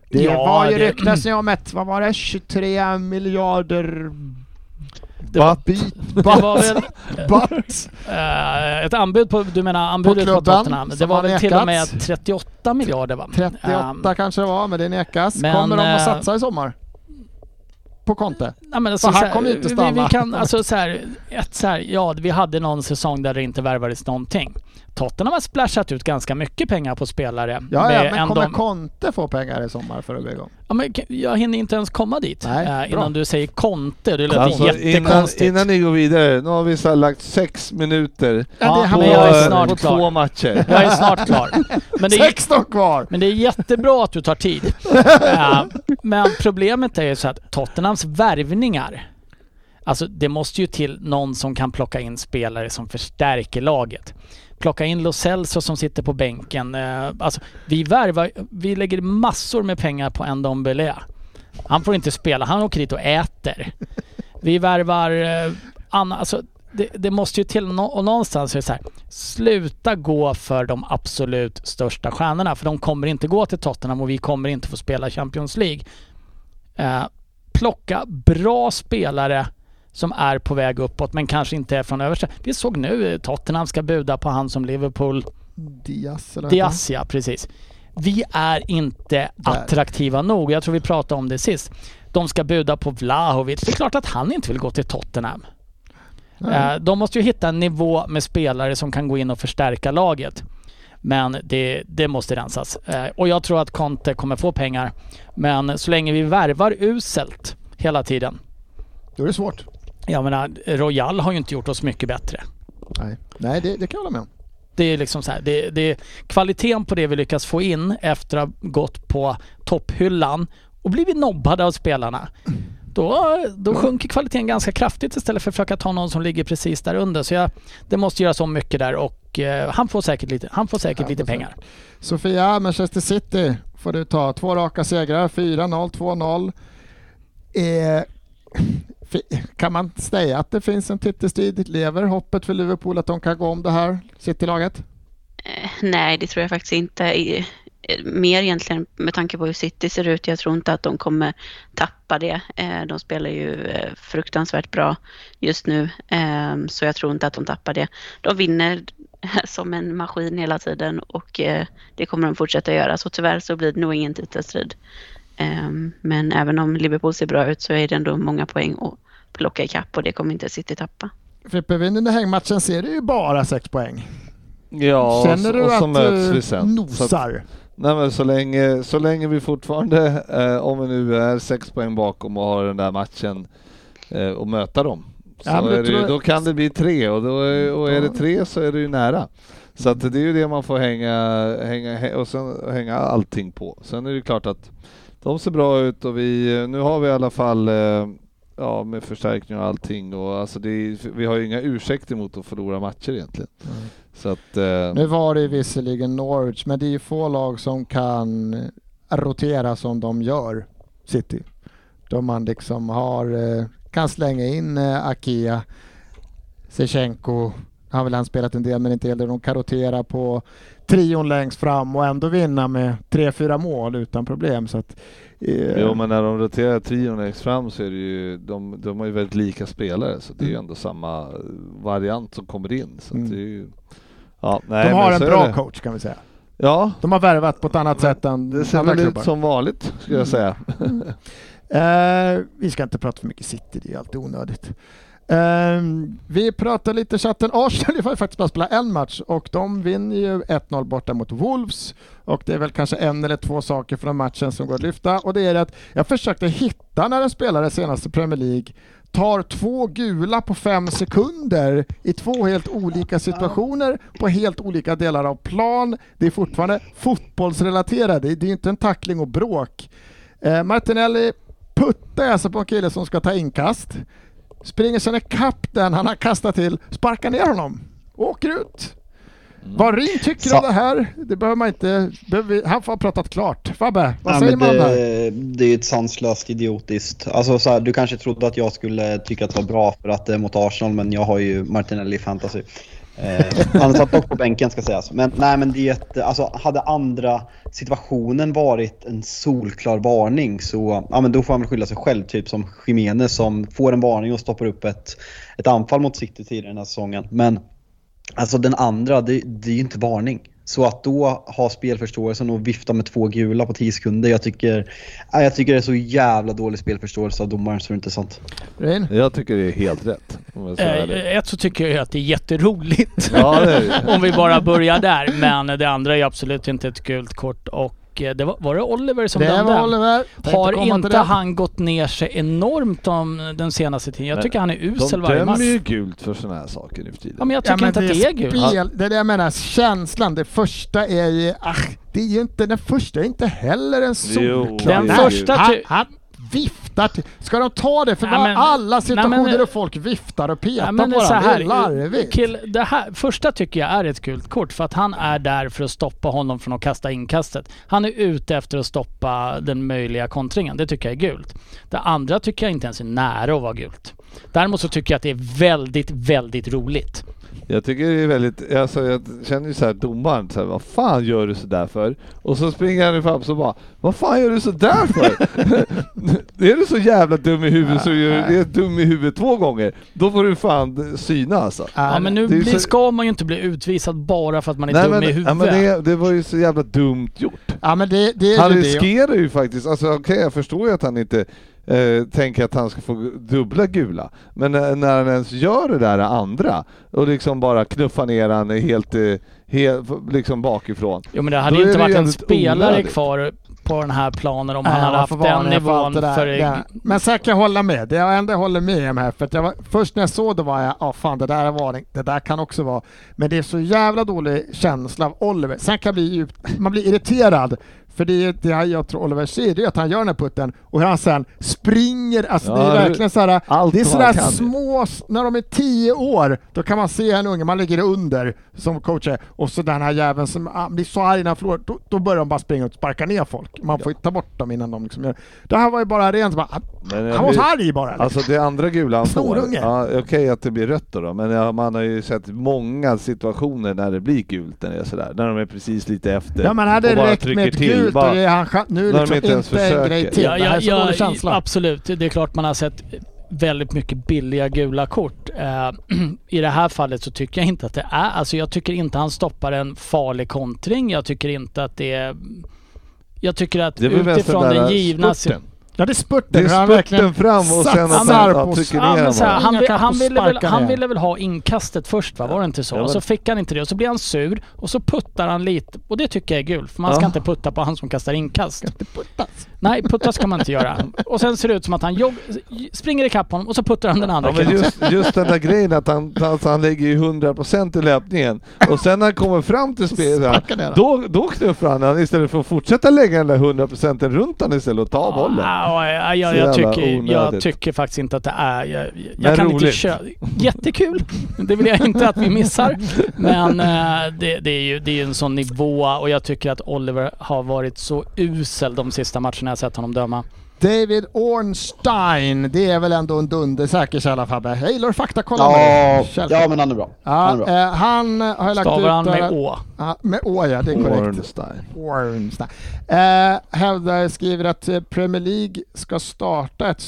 Det Ja, var ju det- ryktas om ett, vad var det, 23 miljarder det var, bit, det var väl batt. eh, ett anbud på, du menar anbudet på, klubben, Tottenham. Det var väl till och med nekats. 38 miljarder va? 38 Ehm, kanske det var, men det nekas. men, Kommer de att eh, satsa i sommar? På Conte? Nej, men alltså, För han här, kommer ju inte vi, stanna. vi kan, alltså så här, ett så här, ja vi hade någon säsong där det inte värvades någonting. Tottenham har splashat ut ganska mycket pengar på spelare. Ja, ja men en kommer dom- Conte få pengar i sommar för att bli igång? Ja, men jag hinner inte ens komma dit Nej, bra. innan du säger Conte. Det låter Alltså, innan, jättekonstigt. innan ni går vidare, nu har vi så lagt sex minuter Ja, på, jag är snart på klar. två matcher. Jag är snart klar. Men det, är, 16 kvar! men det är jättebra att du tar tid. Eh, men problemet är ju så att Tottenhams värvningar Alltså det måste ju till någon som kan plocka in spelare som förstärker laget. Plocka in Lo Celso som sitter på bänken. Eh, alltså vi värvar, vi lägger massor med pengar på Ndombele. Han får inte spela, han åker dit och äter. Vi värvar eh, Anna, alltså det, det måste ju till och någonstans är det så här. Sluta gå för de absolut största stjärnorna för de kommer inte gå till Tottenham och vi kommer inte få spela Champions League. Eh, plocka bra spelare som är på väg uppåt men kanske inte är från översta. Vi såg nu eh, Tottenham ska buda på han som Liverpool Diaz eller Diaz ja, precis. Vi är inte attraktiva nog. Jag tror vi pratade om det sist. De ska buda på Vlahovic. Det är klart att han inte vill gå till Tottenham. Nej. Eh, De måste ju hitta en nivå med spelare som kan gå in och förstärka laget. Men det, det måste rensas. Eh, Och jag tror att Conte kommer få pengar. Men så länge vi värvar uselt hela tiden. Då är det svårt. Jag menar, Royal har ju inte gjort oss mycket bättre. Nej, Nej det, det kan jag hålla med om. Det är liksom så här, det, det är kvaliteten på det vi lyckas få in efter att ha gått på topphyllan och blivit nobbade av spelarna. Då, då sjunker kvaliteten ganska kraftigt istället för att försöka ta någon som ligger precis där under. Så jag, det måste göras om mycket där och eh, han får säkert lite, han får säkert Han lite pengar. Sofia, Manchester City får du ta. Två raka segrar, 4-0, 2-0. Eh, kan man säga att det finns en titelstrid? Lever hoppet för Liverpool att de kan gå om det här City-laget? Eh, nej, det tror jag faktiskt inte. Eh, mer egentligen med tanke på hur City ser ut. Jag tror inte att de kommer tappa det. Eh, de spelar ju fruktansvärt bra just nu. Så jag tror inte att de tappar det. De vinner som en maskin hela tiden och det kommer de fortsätta göra. Så tyvärr så blir det nog ingen titelstrid. Eh, Men även om Liverpool ser bra ut så är det ändå många poäng att plocka ikapp och det kommer inte City tappa. Frippe, vinner ni hängmatchen ser du ju bara sex poäng. Ja, Känner du och så att möts du vi sen. Nosar? Nej men så länge, så länge vi fortfarande, eh, om vi nu är sex poäng bakom och har den där matchen eh, och möta dem. Så Ja, det det, jag- då kan det bli tre och, då är, och är det tre så är det ju nära. Så att det är ju det man får hänga, hänga hä- och sen hänga allting på. Sen är det klart att de ser bra ut och vi, nu har vi i alla fall eh, Ja, med förstärkning och allting och alltså är, vi har ju inga ursäkter mot att förlora matcher egentligen. Så att... Eh, Nu var det visserligen Norwich, men det är ju få lag som kan rotera som de gör, City. Då man liksom har, eh, kan slänga in eh, Akia, Sechenko, har väl han spelat en del men inte heller de kan rotera på trion längst fram och ändå vinna med tre, fyra mål utan problem. Så att, eh, Jo men när de roterar trion längst fram så är det ju, de, de har ju väldigt lika spelare så det är ju Mm. ändå samma variant som kommer in. Så Mm. det är ju, ja, nej, de har en bra coach kan vi säga. Ja, De har värvat på ett annat sätt än det ser väl ut som vanligt skulle jag säga. Eh, vi ska inte prata för mycket City, det är alltid onödigt. Eh, vi pratar lite chatten. Arsenal har ju faktiskt bara spelat en match och de vinner ju 1-0 borta mot Wolves. Och det är väl kanske en eller två saker från matchen som går att lyfta och det är att jag försökte hitta när en spelare senaste Premier League tar två gula på fem sekunder i två helt olika situationer på helt olika delar av plan. Det är fortfarande fotbollsrelaterat, det är ju inte en tackling och bråk. Uh, Martinelli puttar alltså på en kille som ska ta inkast. Springer sen ikapp den han har kastat till, sparkar ner honom och åker ut. Vad Ryn tycker Sa- om det här, det behöver man inte... Behöver vi, han får ha pratat klart. Fabbe, vad Ja, säger man det här? det, det är ju ett sanslöst idiotiskt. Alltså, så här, du kanske trodde att jag skulle tycka att det var bra för att det är mot Arsenal, men jag har ju Martinelli i fantasy. Eh, han satt dock på bänken ska sägas. Men nej men det är ett, alltså hade andra situationen varit en solklar varning så ja, men då får han väl skylla sig själv. Typ som Jiménez som får en varning och stoppar upp ett, ett anfall mot City tidigare den här säsongen. Men alltså den andra, det, det är ju inte varning. Så att då ha spelförståelsen och vifta med två gula på 10 sekunder, jag tycker, nej, jag tycker det är så jävla dålig spelförståelse av domaren så det är inte sant. Ryn? Jag tycker det är helt rätt. Eh, ett så tycker jag att det är jätteroligt. Ja, det är det. Om vi bara börjar där. Men det andra är absolut inte ett gult kort. Och det var, var det Oliver som Det dömde? var Oliver. Tänkte Har inte det. han gått ner sig enormt om den senaste tiden? Jag Men tycker han är usel De varje match. dömer ju gult för sådana här saker nu för tiden. Ja, men jag Ja, tycker men inte att det är gult. Spel, det är det jag menar, känslan. Det första är ju, ach, det är ju inte, den första är inte heller en solklar. Den första han, han viftar till. Ska de ta det? För Nej, men- alla situationer nej, men- där folk viftar och petar men på varandra, det är larvigt. kill, det här, första tycker jag är ett gult kort för att han är där för att stoppa honom från att kasta inkastet. Han är ute efter att stoppa den möjliga kontringen. Det tycker jag är gult. Det andra tycker jag inte ens är nära att vara gult. Däremot så tycker jag att det är väldigt, väldigt roligt. Jag tycker det är väldigt, alltså jag känner ju såhär domaren, så här, vad fan gör du sådär för? Och så springer han fram så bara, vad fan gör du sådär för? är du så jävla dum i huvudet så är du är dum i huvudet två gånger, då får du fan syna alltså. Ja, men nu blir, så- ska man ju inte bli utvisad bara för att man är Nej dum men, i ja, huvudet. men det, det var ju så jävla dumt gjort. Ja men det, det är Han ju det. riskerar ju faktiskt, alltså okej jag förstår ju att han inte eh, tänker att han ska få dubbla gula. Men när, när han ens gör det där andra och liksom bara knuffar ner han helt, eh, helt liksom bakifrån. Jo men det hade ju inte varit en spelare onödigt. kvar på den här planen om Nej, han hade haft den för nivån det där. för... Det- Men sen kan jag hålla med. Det jag ändå håller med om här, för att jag var, först när jag såg det var jag, ja fan det där är varning, det där kan också vara. Men det är så jävla dålig känsla av Oliver. Sen kan jag bli, djupt- man blir irriterad. För det, är- det jag tror Oliver ser, det är att han gör den här putten och hur han sen springer, alltså det Ja, är det- verkligen såhär, det är sådär små, när de är tio år, då kan man se en unge, man ligger under som coach är, och så den här jäveln som ah, blir så arg när han förlorar, då, då börjar de bara springa och sparka ner folk. Man får ju ta bort dem innan de liksom gör det. här var ju bara rent bara, han, Men han var blir- arg bara. Alltså det andra gula han får, ja, okej att det blir rött då, då men ja, man har ju sett många situationer när det blir gult när det är sådär, när de är precis lite efter Ja men hade och bara det räckt trycker med ett till, gult bara- och ge han chans, nu när de liksom inte inte, ens en försöker. grej till. Ja, det här ja, är så ja, dålig känsla. absolut. Det är klart man har sett väldigt mycket billiga gula kort. Eh, I det här fallet så tycker jag inte att det är... Alltså jag tycker inte han stoppar en farlig kontring. Jag tycker inte att det är... Jag tycker att Det är utifrån den givna... spurten. Ja det är spurten. Det är hur han spurten verkligen fram och sen att han- ja, på trycker Ja, ner så här, han, vill, kan han, ville väl, han ville väl ha inkastet först va? Var det inte så? Ja, och så fick han inte det och så blir han sur och så puttar han lite och det tycker jag är gult för man ska Ja. inte putta på han som kastar inkast. inte puttas. Nej, putta ska man inte göra. Och sen ser det ut som att han jogg, springer ikapp honom och så puttar han den andra Ja, men just, just den där grejen att han, alltså han lägger ju 100% i löpningen och sen när han kommer fram till spelet, då, då knuffar han han istället för att fortsätta lägga den där 100% runt han istället och ta bollen. Ja, ja, ja, Så jag, jävla tycker, jag tycker faktiskt inte att det är... Jag, jag kan inte roligt. köra... Jättekul! Det vill jag inte att vi missar. Men eh, det, det är ju det är en sån nivå och jag tycker att Oliver har varit så usel de sista matcherna jag sett honom döma. David Ornstein, det är väl ändå en dundersäker källa Fabbe? Jag gillar att faktakolla Ja, med dig. ja, men han är bra. Ja, Han är bra. eh, han har lagt Stavar ut... han med Å? Ja, med Å ja, det är korrekt. Ornstein. Ornstein. Eh, hävdar, skriver att eh, Premier League ska starta ett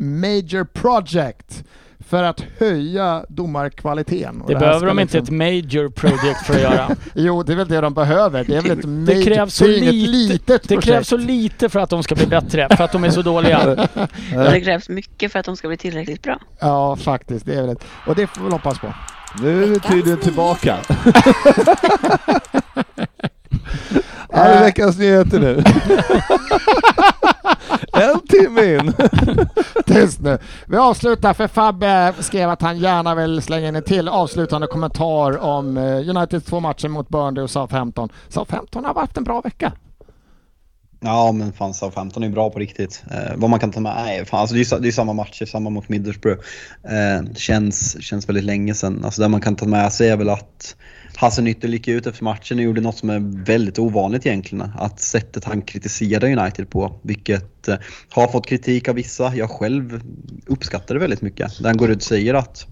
major project för att höja domarkvaliteten. Det behöver de inte liksom- ett major project för att göra. Jo, det är väl det de behöver. Det är väl ett major... Det krävs så det lite, litet det projekt. krävs så lite för att de ska bli bättre, för att de är så dåliga. Och det krävs mycket för att de ska bli tillräckligt bra. Ja, faktiskt. Det är väl ett... Och det får vi hoppas på. Nu är vi tydligen tillbaka. Här är veckans nyheter nu. En timme in. Tyst nu. Vi avslutar för Fabbe skrev att han gärna vill slänga in en till avslutande kommentar om eh, Uniteds två matcher mot Burnley och Southampton. Southampton har haft en bra vecka. Ja men fan Southampton är bra på riktigt. Eh, vad man kan ta med, nej fan alltså det är det är samma matcher, samma mot Middlesbrough. Eh, känns, känns väldigt länge sedan. Alltså det man kan ta med sig är väl att Hasenhüttl gick ut efter matchen och gjorde något som är väldigt ovanligt egentligen. Att sättet han kritiserar United på, vilket eh, har fått kritik av vissa. Jag själv uppskattar det väldigt mycket. Där han går ut och säger att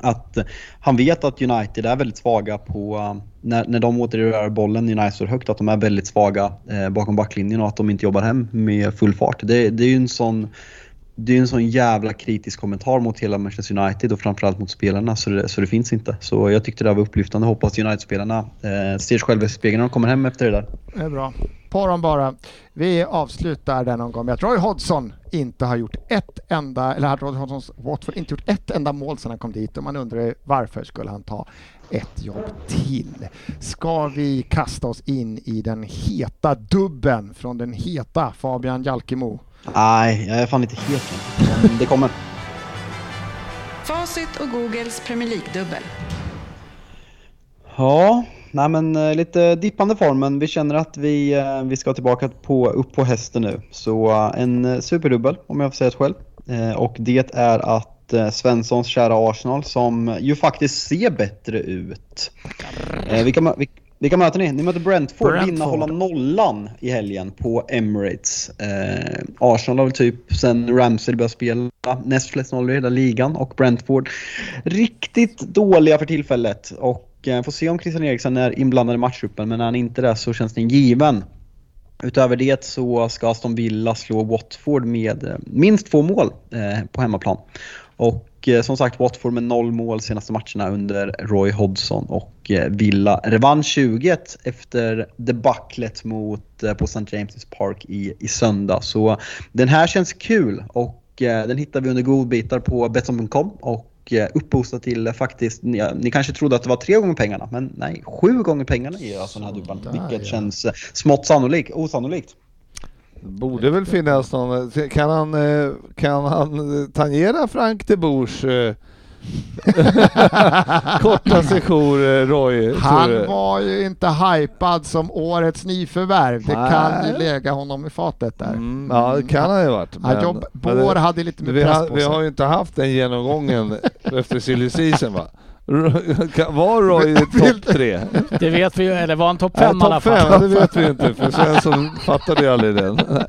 att eh, han vet att United är väldigt svaga på, eh, när, när de återerövrar bollen, United står högt, att de är väldigt svaga eh, bakom backlinjen och att de inte jobbar hem med full fart. Det, det är ju en sån det är en sån jävla kritisk kommentar mot hela Manchester United och framförallt mot spelarna så det, så det finns inte. Så jag tyckte det var upplyftande. Hoppas United-spelarna eh, ser sig själva i spegeln när de kommer hem efter det där. Det är bra. På dem bara. Vi avslutar den omgången med att Roy Hodgson inte har gjort ett enda, eller har Roy Hodgsons Watford inte gjort ett enda mål sedan han kom dit och man undrar varför skulle han ta ett jobb till? Ska vi kasta oss in i den heta dubben från den heta Fabian Jalkemo? Nej, jag är fan inte än. Men Det kommer. Facit och Googles Premier League-dubbel. Ja, nej men eh, lite dippande form men vi känner att vi, eh, vi ska tillbaka på, upp på hästen nu. Så eh, en superdubbel om jag får säga det själv. Och det är att Svenssons kära Arsenal som ju faktiskt ser bättre ut. Vilka, mö- vil- vilka möter ni? Ni möter Brentford, Brentford. vinna hålla nollan i helgen på Emirates. Eh, Arsenal har väl typ sen Ramsey började spela näst flest nollor i hela ligan och Brentford riktigt dåliga för tillfället. Och eh, får se om Christian Eriksen är inblandad i matchtruppen men är han inte det så känns det en given. Utöver det så ska Aston Villa slå Watford med eh, minst två mål eh, på hemmaplan. Och eh, som sagt Watford med noll mål senaste matcherna under Roy Hodgson och eh, Villa revansch 20 efter debaclet mot, eh, på St. James' Park i, i söndag. Så den här känns kul och den hittar vi under godbitar på Betsson.com och uppboostad till faktiskt, ni, ni kanske trodde att det var tre gånger pengarna men nej, sju gånger pengarna i alltså den här dubbeln. Vilket ja. känns smått sannolikt, osannolikt. Borde väl finnas någon, kan han, eh, kan han eh, tangera Frank de Boers eh, korta sejour, eh, Roy? Han var ju inte hypad som årets nyförvärv. Det kan ju lägga honom i fatet där. Mm, ja, det kan han ju varit. Ja, jobb, men Bår det- hade lite mer vi, press på vi sig. har ju inte haft den genomgången efter silly season va? Var Roy topp tre? Det vet vi ju, eller var han topp Nej, fem i alla topp fall? fem, det vet vi inte för Svensson fattade ju aldrig den. Nej,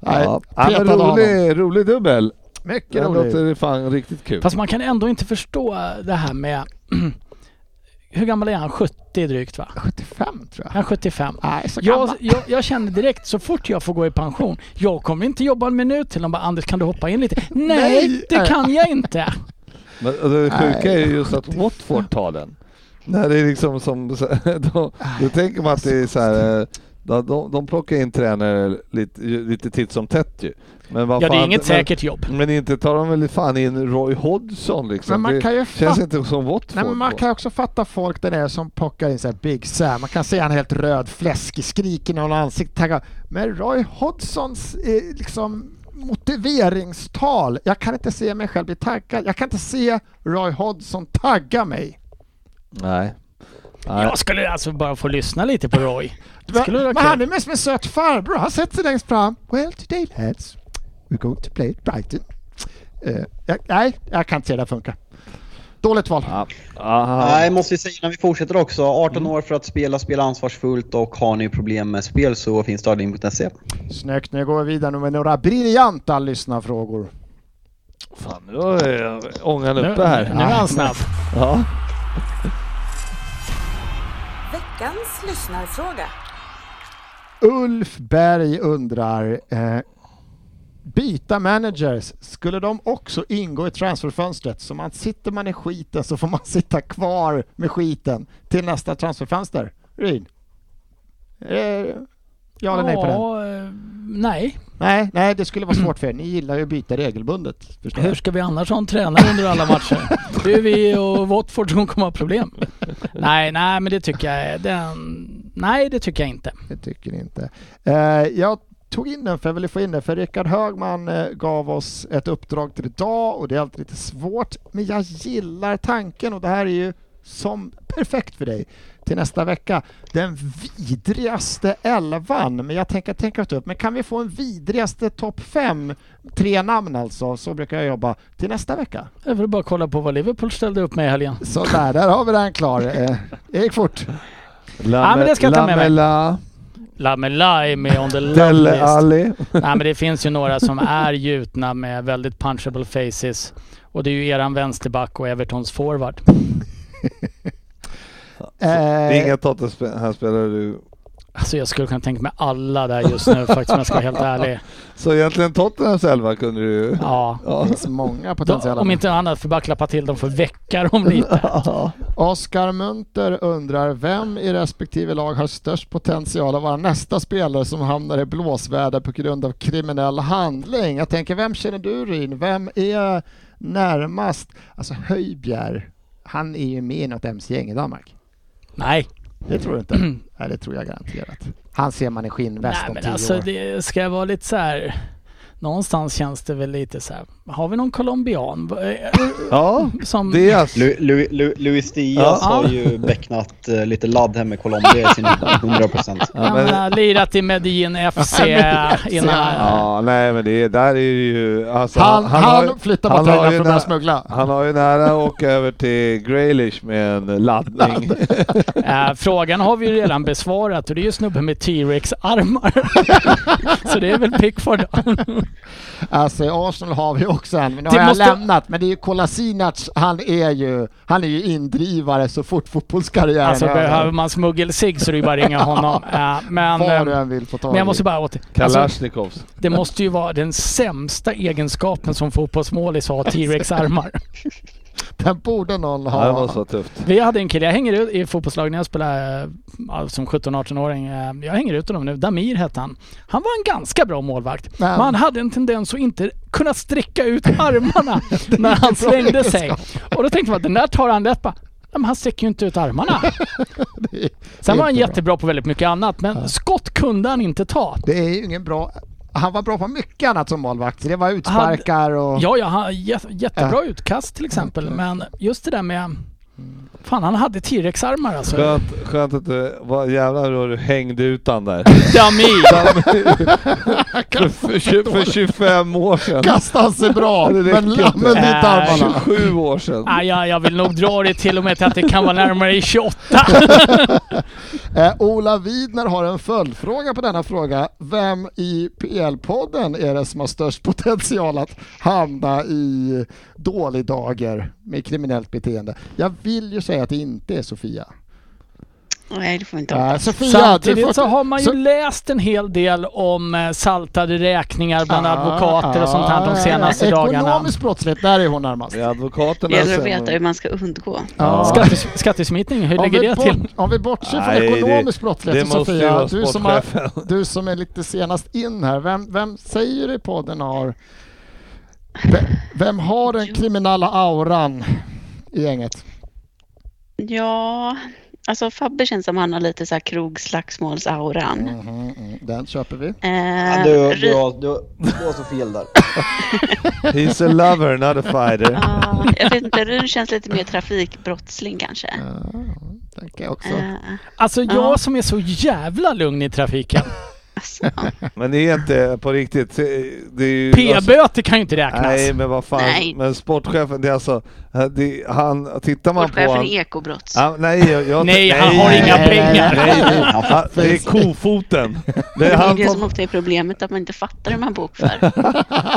Ja, ja, rolig, rolig dubbel. Mycket Den roligt. låter fan riktigt kul. Fast man kan ändå inte förstå det här med... Hur gammal är han? 70 drygt va? 75 tror jag. Han är 75. Nej, så Jag, gammal. jag, jag kände direkt så fort jag får gå i pension, jag kommer inte jobba en minut till. De bara Anders kan du hoppa in lite? Nej, Nej. det kan jag inte. Men det sjuka Nej. är ju just att Watford tar den. När det är liksom som, då, då tänker man att det är så här, eh, de, de, plockar in tränare lite, lite titt som tätt ju. Men vad Ja, det är inget men, säkert jobb. Men inte tar de väl fan in Roy Hodgson liksom? Men man det kan ju känns fatta- inte som Watford. Nej, men man då. kan ju också fatta folk där det är som plockar in så här Big Sam. Man kan se han helt röd, fläskig, skriker i någon ansikte. Men Roy Hodgsons eh, liksom motiveringstal. Jag kan inte se mig själv bli taggad. Jag kan inte se Roy Hodgson tagga mig. Nej. Nej. Jag skulle alltså bara få lyssna lite på Roy. Men, han är mest som en söt farbror. Han sätter sig längst fram. Well today lads, we're going to play at Brighton. Eh, jag, nej, jag kan inte se det funkar. Dåligt val. Ja. Nej, måste vi säga när vi fortsätter också. 18 år för att spela, spela ansvarsfullt och har ni problem med spel så finns starding.se. Snyggt, nu går vi vidare med några briljanta lyssnarfrågor. Fan, nu är ångan Nu, uppe här. nu är han snabb. Ja. Veckans lyssnarfråga. Ulf Berg undrar, eh, byta managers, skulle de också ingå i transferfönstret? Så man sitter man i skiten så får man sitta kvar med skiten till nästa transferfönster. Ryn? Eh, ja eller nej på den? Eh, nej. Nej, nej, det skulle vara svårt för er. Ni gillar ju att byta regelbundet. Hur ska vi annars ha en tränare under alla matcher? Det är vi och Watford som kommer ha problem. Nej, nej men det tycker jag den... Nej, det tycker jag inte. Det tycker ni inte. Eh, jag tog in den för jag ville få in den för Rickard Högman eh, gav oss ett uppdrag till idag och det är alltid lite svårt. Men jag gillar tanken och det här är ju som perfekt för dig till nästa vecka. Den vidrigaste elvan, men jag tänker tänka upp. Men kan vi få en vidrigaste topp fem, tre namn alltså, så brukar jag jobba till nästa vecka. Jag vill bara kolla på vad Liverpool ställde upp med i helgen. Så där, där har vi den klar. Eh, det gick fort. Ja, men det ska jag ta med mig. Lamela, är med on the love Dele list. Alli. Nej men det finns ju några som är gjutna med väldigt punchable faces. Och det är ju eran vänsterback och Evertons forward. Det är Eh, inga Tottenham här spelar du. Alltså jag skulle kunna tänka mig alla där just nu faktiskt om jag ska vara helt ärlig. Så egentligen Tottenhams elva kunde du ju. Ja. Ja. det finns många Då, potentiella. om inte annat för bara klappa till dem för väcka dem lite. Oskar Munter undrar vem i respektive lag har störst potential att vara nästa spelare som hamnar i blåsväder på grund av kriminell handling? Jag tänker, vem känner du Ryn? Vem är närmast? Alltså Höjbjer, han är ju med i något MC-gäng i Danmark. Nej. Det tror du inte? Nej, det tror jag garanterat. Han ser man i skinnväst Nej om men tio alltså år. det ska jag vara lite så här. Någonstans känns det väl lite så här. Har vi någon colombian? Eh, Ja, Som... Diaz. Lu, Lu, Lu, Luis Diaz Ja. har ju becknat eh, lite ladd här med Colombia i sin 100%. Ja, Han men, har lirat i Medellin FC innan. ja, nej men det är, där är det ju... Alltså, Han, han, ju- flyttar på han ju för att börja smuggla. Han har ju nära att åka över till Graylish med en laddning. Eh, frågan har vi ju redan besvarat och det är ju snubben med T-Rex-armar. så det är väl Pickford. Alltså i Arsenal har vi också en, men nu Det har jag måste- lämnat. Men det är ju Kolasinac, han är ju, han är ju indrivare så fort fotbollskarriären Alltså är över. behöver man smuggelsig så är det ju bara att ringa honom. Eh, men, eh, än vill få tag men jag måste bara åter... Alltså, Kalashnikovs. det måste ju vara den sämsta egenskapen som fotbollsmålis har, T-Rex-armar. Den borde någon Ja, ha. det var så tufft. Vi hade en kille, jag hänger ut i fotbollslag när jag spelade eh, ja, som 17-18-åring. eh, Jag hänger ut honom nu. Damir hette han. Han var en ganska bra målvakt. Men- Men han hade en tendens att inte kunna sträcka ut armarna när han slängde sig. Och då tänkte man att den där tar han lätt på. Men han sträcker ju inte ut armarna. Det är- Sen var han jättebra på väldigt mycket annat, men skott kunde han inte ta. Det är ju ingen bra... Han var bra på mycket annat som målvakt. Det var utsparkar och... Ja, ja, han jä- jättebra utkast till exempel, men just det där med... Fan, han hade T-rex-armar alltså. Skönt, skönt att du, vad jävlar vad du hängde ut han där. Damir! för, för, för 25 år sedan. Kastade sig bra, Det men använde inte armarna. 27 år sedan. Ah, ja, jag vill nog dra det till och med till att det kan vara närmare 28. Eh, Ola Widner har en följdfråga på denna fråga. Vem i PL-podden är det som har störst potential att hamna i dålig dager med kriminellt beteende? Jag vill ju säga att det inte är Sofia. Nej, det får inte hoppas. Sofia, Samtidigt får- så har man ju så- läst en hel del om eh, saltade räkningar bland Ah, advokater och sånt här de ah, senaste dagarna. Ekonomisk brottslighet, där är hon närmast. Det advokaterna Det gäller att veta hur man ska undgå. Ja. Skattes, skattesmitning, hur ligger vi, det bort, till? om vi bortser från Nej, det- ekonomisk Det brottslighet, ju Sofia, vara du som, har, du som är lite senast in här, vem, vem säger i podden har... Vem, vem har den kriminella auran i gänget? Ja, alltså Fabbe känns som han har lite så här krogslagsmålsauran. Mhm, mm, den köper vi. Eh, Du, du, Ry- har, du, du har så fel där. He's a lover, not a fighter. Ja, jag vet inte, Ryn känns lite mer trafikbrottsling kanske. Ja, tänker jag också. Eh, Alltså jag Ja. som är så jävla lugn i trafiken. alltså, ja. Men det är inte på riktigt. Ju... alltså- P-böter kan ju inte räknas. Nej men vad fan, Nej. men sportchefen det är alltså Det, han, tittar man på han, ekobrotts. Ja, nej, jag, jag, Nej, han har nej, inga nej, pengar. Nej, nej, han, det är kofoten. Det är är han det som som, ofta är problemet, att man inte fattar hur man bokför.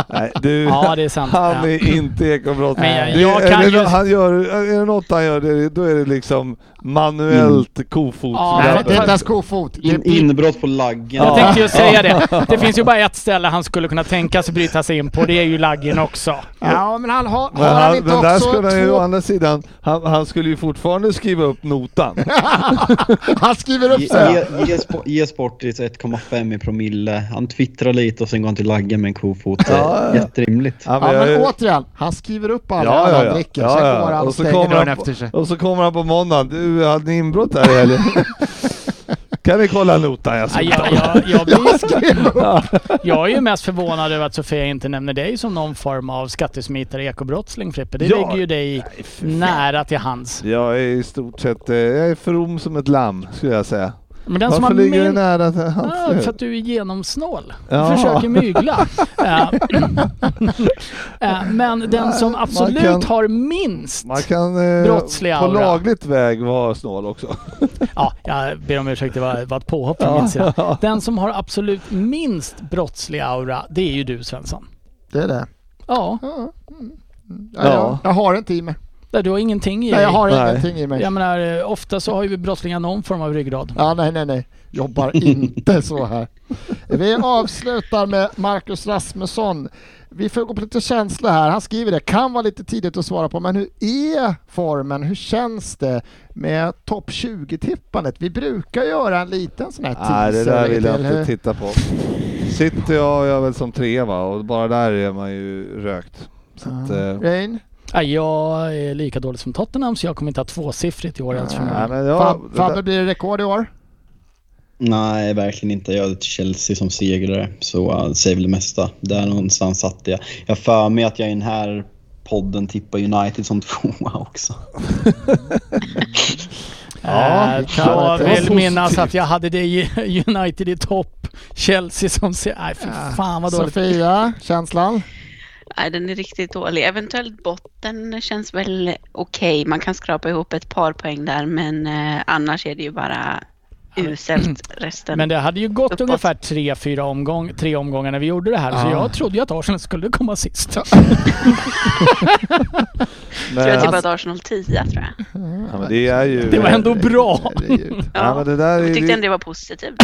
nej, du, Ja, det är sant. han Ja. är inte ekobrott. Men jag- Det- jag är, kan det, ju- han gör, är det något han gör, det, då är det liksom manuellt kofot. Ja, Nej, det är inte ens kofot. In, är inbrott på laggen. Jag tänkte ju säga det. Det finns ju bara ett ställe han skulle kunna tänka sig bryta sig in på. Det är ju laggen också. Ja, men han har, Men, har han han, inte också han ju å två... andra sidan, han, han skulle ju fortfarande skriva upp notan. han skriver upp sig. ge, ge, ge Sportis 1,5 i promille. Han twittrar lite och sen går han till laggen med en kofot. Ja, ja. Jätterimligt. Ja, Ja, jag- men återigen, han skriver upp alla Ja, ja, han ja. dricker, Ja, sen ja. går han och Och så stänger kommer dörren han på- efter sig. Och så kommer han på måndagen. Du, hade ni inbrott här i helgen? kan vi kolla notan jag Ja, såg? jag, jag, jag, blir, jag är ju mest förvånad över att Sofia inte nämner dig som någon form av skattesmitare, ekobrottsling Frippe. Det Ja. ligger ju dig nära till hands. Jag är i stort sett, eh, jag är from som ett lamm skulle jag säga. Men den som Varför har ligger min... nära till hans? Ja, för att du är genomsnål. Du Ja. försöker mygla. Men den som Man absolut kan- har minst... Man kan eh, Brottslig på aura. lagligt väg vara snål också. Ja, jag ber om ursäkt, det var, var ett påhopp från min sida. Den som har absolut minst brottslig aura, det är ju du Svensson. Det är det. Ja, Ja, Ja. Jag, jag har inte i mig. Där du har ingenting i Nej, jag dig. har Nej. ingenting i mig. Jag menar, eh, ofta så har ju brottslingar någon form av ryggrad. Ja, nej, nej, nej. Jobbar inte så här. Vi avslutar med Marcus Rasmusson. Vi får gå på lite känsla här. Han skriver det, kan vara lite tidigt att svara på, men hur är formen? Hur känns det med topp 20-tippandet? Vi brukar göra en liten sån här Nej, det teaser där vill jag inte hur- titta på. Sitter jag, jag är väl som tre va och bara där är man ju rökt. Så att, Ja. eh, Rain? Ja, jag är lika dålig som Tottenham så jag kommer inte ha tvåsiffrigt i år ens Fab- Fabbe, blir det rekord i år? Nej, verkligen inte. Jag hade Chelsea som segrare, så uh, säger väl det mesta. Där någonstans satt jag. Jag för mig att jag i den här podden tippar United som tvåa också. Ja, jag vill positivt. minnas att jag hade det i United i topp. Chelsea som ser... Nej fy fan vad dåligt. Sofia, känslan? Nej, den är riktigt dålig. Eventuellt botten känns väl okej. Man kan skrapa ihop ett par poäng där, men eh, annars är det ju bara uselt resten. Men det hade ju gått Uppåt. ungefär tre, fyra omgång, tre omgångar när vi gjorde det här. Så Ja. jag trodde ju att Arsenal skulle komma sist. tror jag men, tippat Arsenal 10 tror jag. ja, men det är ju... Det var ändå bra. Herregud. Ja, men det där är jag tyckte ändå det var positivt.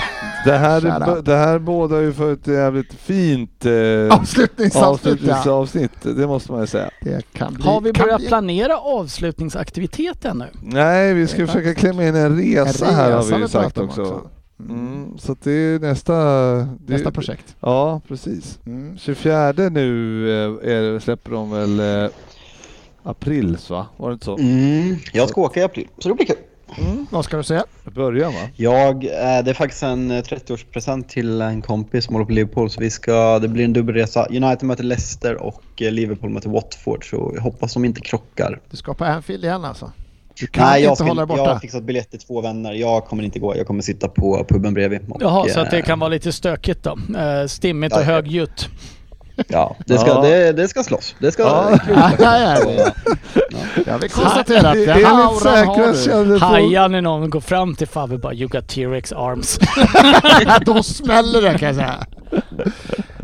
Det här, är, det här bådar ju för ett jävligt fint eh, Avslutningsavsnitt, ja. avslutningsavsnitt, det måste man ju säga. Det kan bli, Har vi kan börjat bli- planera avslutningsaktivitet ännu? Nej, vi ska försöka klämma in en resa, En här har resa vi ju vi sagt också. också. Mm, så att det är nästa... Det, Nästa projekt. Ja, precis. Mm. 24 nu eh, är, släpper de väl eh, april, va? Var det inte så? Mm, jag ska åka i april, så det blir kul. Vad ska du säga? Början va? Jag, eh, det är faktiskt en eh, 30-årspresent till en kompis som håller på Liverpool. Så vi ska, det blir en dubbelresa. United möter Leicester och Liverpool möter Watford. Så jag hoppas de inte krockar. Du ska på Anfield igen alltså? Du kan Nej, inte jag, ska, hålla dig jag borta? har fixat biljett till två vänner. Jag kommer inte gå. Jag kommer sitta på puben bredvid. Och, Jaha, så att det eh, kan vara lite stökigt då. Eh, stimmigt Ja, och ja. högljutt. Ja, det ska, Ja. Det, det ska slåss. Det ska... Ja. Ja, ja, Så, ja. Jag vill konstatera att det auran har säkra Hajar när någon går fram till Fabbe bara “You got T-Rex arms”. Då smäller det kan jag säga.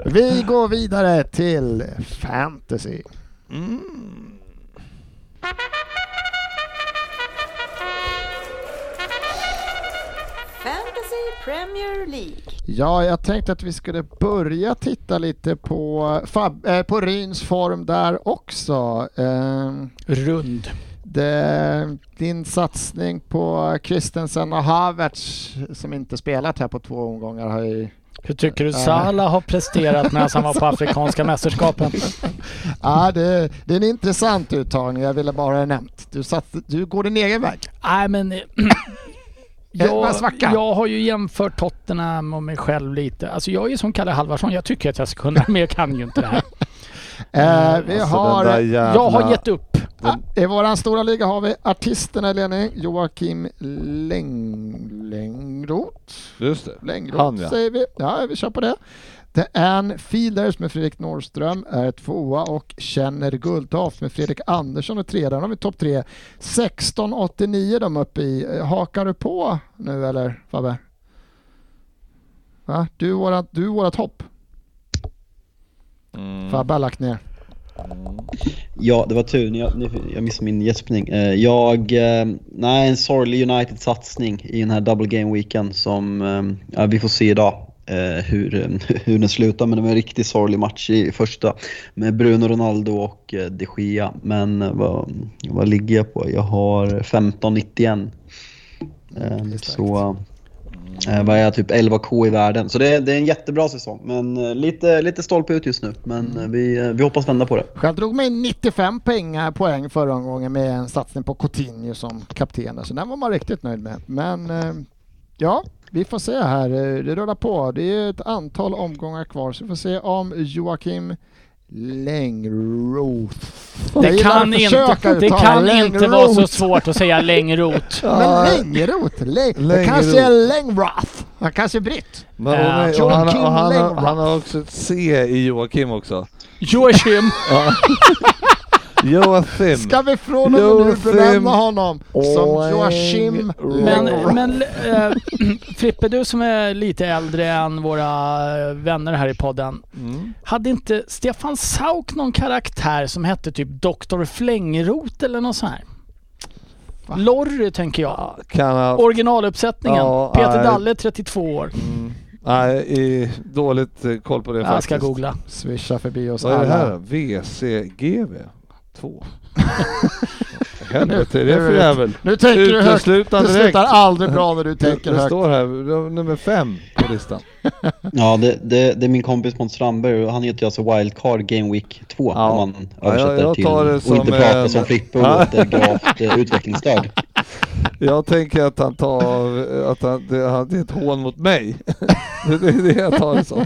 Vi går vidare till fantasy. Fantasy Premier League. Ja, jag tänkte att vi skulle börja titta lite på, Fab, eh, på Ryns form där också. Eh, Rund. det, din satsning på Christensen och Havertz som inte spelat här på två omgångar har ju... Hur tycker du Ja. Salah har presterat medan han var på Afrikanska mästerskapen? Ja, det, det är en intressant uttagning, jag ville bara ha nämnt. Du, satt, du går din egen väg. Nej men... eh, Jag, jag har ju jämfört Tottenham och mig själv lite. Alltså jag är ju som Kalle Halvarsson, jag tycker att jag ska kunna men jag kan ju inte det här. Eh, vi Alltså, har... den jävla- Jag har gett upp. Ja, I våran stora liga har vi artisterna i ledning. Joakim Läng... Längroth. Just det. Längroth Han, ja. säger vi. Ja, vi kör på det. The Ann Fielders med Fredrik Norrström är tvåa och Känner Guldtoft med Fredrik Andersson är trea. Där har vi topp tre. 1689 de uppe i. Hakar du på nu eller Fabbe? Va? Du är vårat, du är vårat hopp. Mm. Fabbe har lagt ner. Ja, det var tur. Jag, jag missade min gäspning. Eh, Jag, eh, nej, en sorglig United-satsning i den här double game weekend som, eh, ja, vi får se idag eh, hur, eh, hur den slutar. Men det var en riktigt sorglig match i första med Bruno Ronaldo och eh, de Gia. Men eh, vad, vad ligger jag på? Jag har 15,91. Eh, Så eh, vad är jag, typ 11k i världen. Så det, är- det är en jättebra säsong. Men lite, lite stolpe ut just nu. Men vi, vi hoppas vända på det. Själv drog mig 95 poäng, poäng förra omgången med en satsning på Coutinho som kapten. Så den var man riktigt nöjd med. Men ja, vi får se här. Eh, Det rullar på. Det är ett antal omgångar kvar så vi får se om Joakim Längroth. Det kan, inte, det kan inte vara så Längroth. svårt att säga längrot. Men Längroth, Läng, det Längroth. kanske är Längroth. Han kanske är britt. Men, och, Ja. nej, och han, och Joakim han, har, Längroth. han har också ett C i Joakim också. Joachim. Joakim. Ska vi från och med nu Joakim benämna honom som Joachim Längroth. Men, men äh, Frippe, du som är lite äldre än våra vänner här i podden. Mm. Hade inte Stefan Sauk någon karaktär som hette typ Dr. Flängrot eller något sånt här? Va? Lorry tänker jag. Kan. Originaluppsättningen. Ja, Peter nej. Dalle 32 år. Mm. Nej, i, dåligt eh, koll på det Jag faktiskt. ska googla. Swisha förbi oss Vad är det här? VCGV 2? Helvete, är det för jävel? Nu tänker du högt. Det slutar aldrig bra när du tänker Det högt. står här, nummer fem på listan. Ja, det, det, det är min kompis Måns Strandberg och han heter ju alltså Wildcard Game Week 2 Ja. om man Ja, översätter jag- jag till tar det och som inte pratar en- som Frippe och Ja. låter gravt eh, utvecklingsstörd. Jag tänker att han tar, att han, det, han, det är ett hån mot mig. Det, det är det jag tar det som.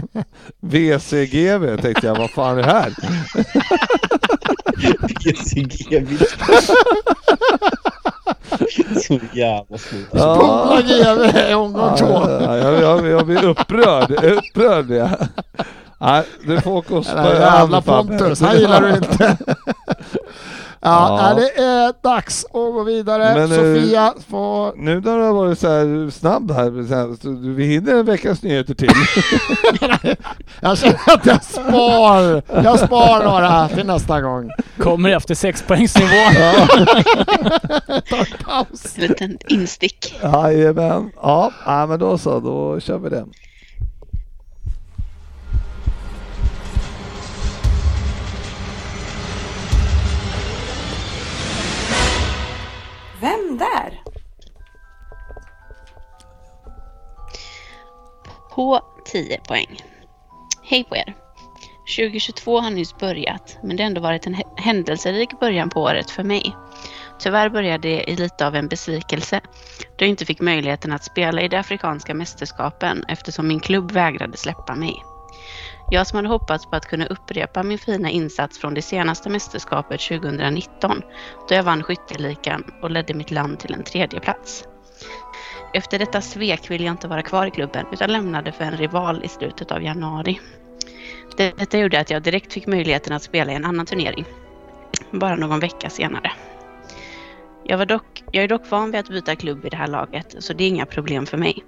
VCGV tänkte jag, vad fan är det här? PCGV. Så jävla slut. Spola GV omgång två. Ja, jag, jag, jag blir upprörd, upprörd ja. Nej, du får här jävla Pontus, han gillar du inte. Ja, Ja. det är dags att gå vidare. Men, eh, Sofia får... Nu när du har varit så här snabb här, så här så vi hinner en veckas nyheter till. Jag känner att jag spar. Jag spar några till nästa gång. Kommer efter sexpoängsnivån. Ta en paus. En liten instick. Jajamän. Ja, ja, men då så, då kör vi det. Vem där? På 10 poäng. Hej på er! 2022 har nyss börjat, men det har ändå varit en händelserik början på året för mig. Tyvärr började det i lite av en besvikelse, då jag inte fick möjligheten att spela i de afrikanska mästerskapen eftersom min klubb vägrade släppa mig. Jag som hade hoppats på att kunna upprepa min fina insats från det senaste mästerskapet 2019, då jag vann skytteligan och ledde mitt land till en tredje plats. Efter detta svek ville jag inte vara kvar i klubben utan lämnade för en rival i slutet av januari. Detta gjorde att jag direkt fick möjligheten att spela i en annan turnering. Bara någon vecka senare. Jag, var dock, jag är dock van vid att byta klubb i det här laget så det är inga problem för mig.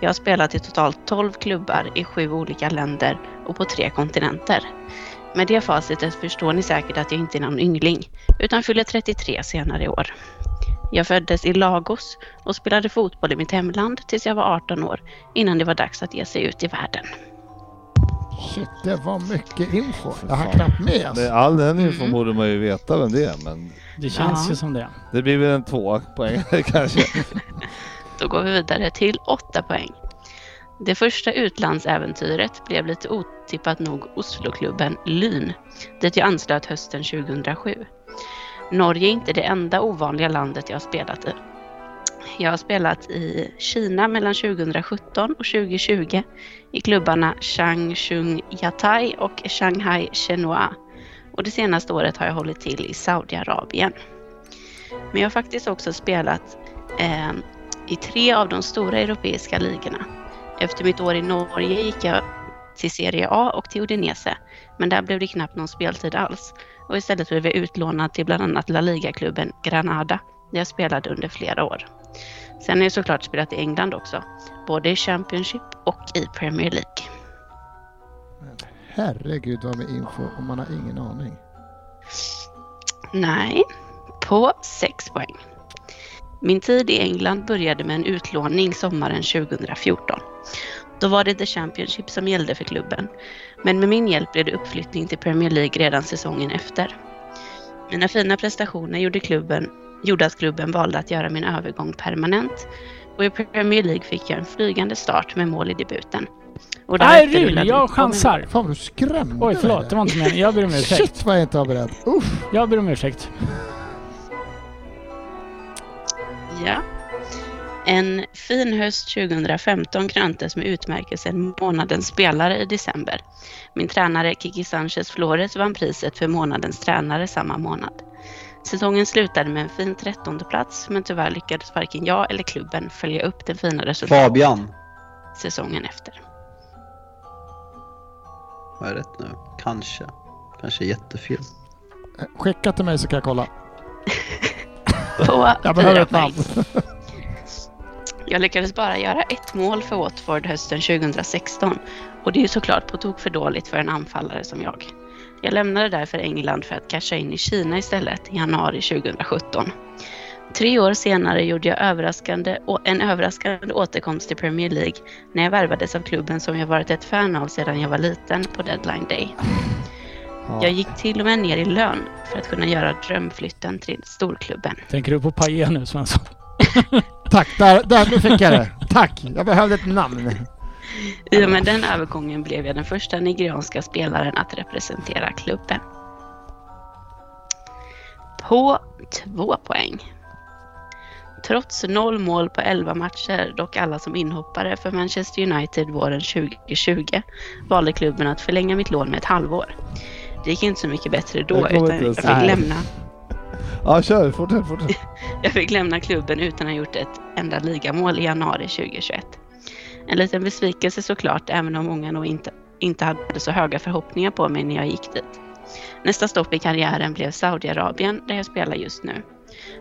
Jag har spelat i totalt 12 klubbar i sju olika länder och på tre kontinenter. Med det facitet förstår ni säkert att jag inte är någon yngling utan fyller 33 senare i år. Jag föddes i Lagos och spelade fotboll i mitt hemland tills jag var 18 år innan det var dags att ge sig ut i världen. Shit, det var mycket info. Jag har knappt med. Med all den info Mm. borde man ju veta vem det är, men Det känns Ja. ju som det. det blir väl en två poäng kanske. Då går vi vidare till 8 poäng. Det första utlandsäventyret blev lite otippat nog Osloklubben Lyn, dit jag anslöt hösten 2007. Norge är inte det enda ovanliga landet jag har spelat i. Jag har spelat i Kina mellan 2017 och 2020 i klubbarna Changchun Yatai och Shanghai Chenhua. Och det senaste året har jag hållit till i Saudiarabien. Men jag har faktiskt också spelat eh, i tre av de stora europeiska ligorna. Efter mitt år i Norge gick jag till Serie A och till Udinese, men där blev det knappt någon speltid alls. Och istället blev jag utlånad till bland annat La Liga-klubben Granada, jag spelade under flera år. Sen har jag såklart spelat i England också, både i Championship och i Premier League. Herregud vad med info och man har ingen aning. Nej, på 6 poäng. Min tid i England började med en utlåning sommaren 2014. Då var det The Championship som gällde för klubben. Men med min hjälp blev det uppflyttning till Premier League redan säsongen efter. Mina fina prestationer gjorde, klubben, gjorde att klubben valde att göra min övergång permanent. Och i Premier League fick jag en flygande start med mål i debuten. Och Nej rullade jag chansar. Fan vad du skrämde Oj förlåt, det var inte meningen. Jag ber om ursäkt. Shit vad jag inte var beredd. Uff. Jag ber om ursäkt. Ja. En fin höst 2015 kröntes med utmärkelsen Månadens spelare i december. Min tränare Kiki Sanchez Flores vann priset för månadens tränare samma månad. Säsongen slutade med en fin trettonde plats men tyvärr lyckades varken jag eller klubben följa upp den fina resultatet Fabian. säsongen efter. Har jag rätt nu? Kanske. Kanske jättefel. Skicka till mig så kan jag kolla. På Jag behöver ett namn. Jag lyckades bara göra ett mål för Watford hösten 2016 och det är ju såklart på tok för dåligt för en anfallare som jag. Jag lämnade därför England för att casha in i Kina istället i januari 2017. Tre år senare gjorde jag överraskande, en överraskande återkomst till Premier League när jag värvades av klubben som jag varit ett fan av sedan jag var liten på deadline day. Jag gick till och med ner i lön för att kunna göra drömflytten till storklubben. Tänker du på Paille nu Svensson? Tack, där, där nu fick jag det. Tack, jag behövde ett namn. I och med den övergången blev jag den första nigerianska spelaren att representera klubben. På två poäng. Trots noll mål på 11 matcher, dock alla som inhoppare för Manchester United våren 2020, valde klubben att förlänga mitt lån med ett halvår. Det gick inte så mycket bättre då, utan jag fick, lämna, Ja, kör. Fortsätt, fortsätt. jag fick lämna klubben utan att ha gjort ett enda ligamål i januari 2021. En liten besvikelse såklart, även om många nog inte, inte hade så höga förhoppningar på mig när jag gick dit. Nästa stopp i karriären blev Saudiarabien, där jag spelar just nu.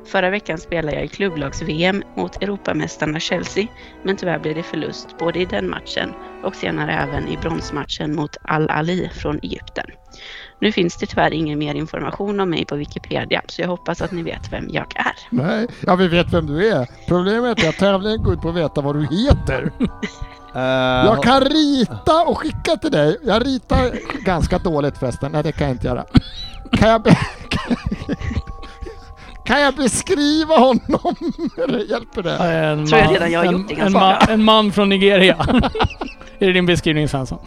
Förra veckan spelade jag i klubblags-VM mot Europamästarna Chelsea, men tyvärr blev det förlust både i den matchen och senare även i bronsmatchen mot Al-Ali från Egypten. Nu finns det tyvärr ingen mer information om mig på Wikipedia, så jag hoppas att ni vet vem jag är. Nej, ja vi vet vem du är. Problemet är att tävlingen går ut på att veta vad du heter. Eh, Jag kan rita och skicka till dig. Jag ritar ganska dåligt förresten. Nej, det kan jag inte göra. Kan jag, be- kan jag beskriva honom? Eller hjälper det? En Tror jag man- redan jag har en, gjort det en, ganska ma- bra. en man från Nigeria. är det din beskrivning Svensson?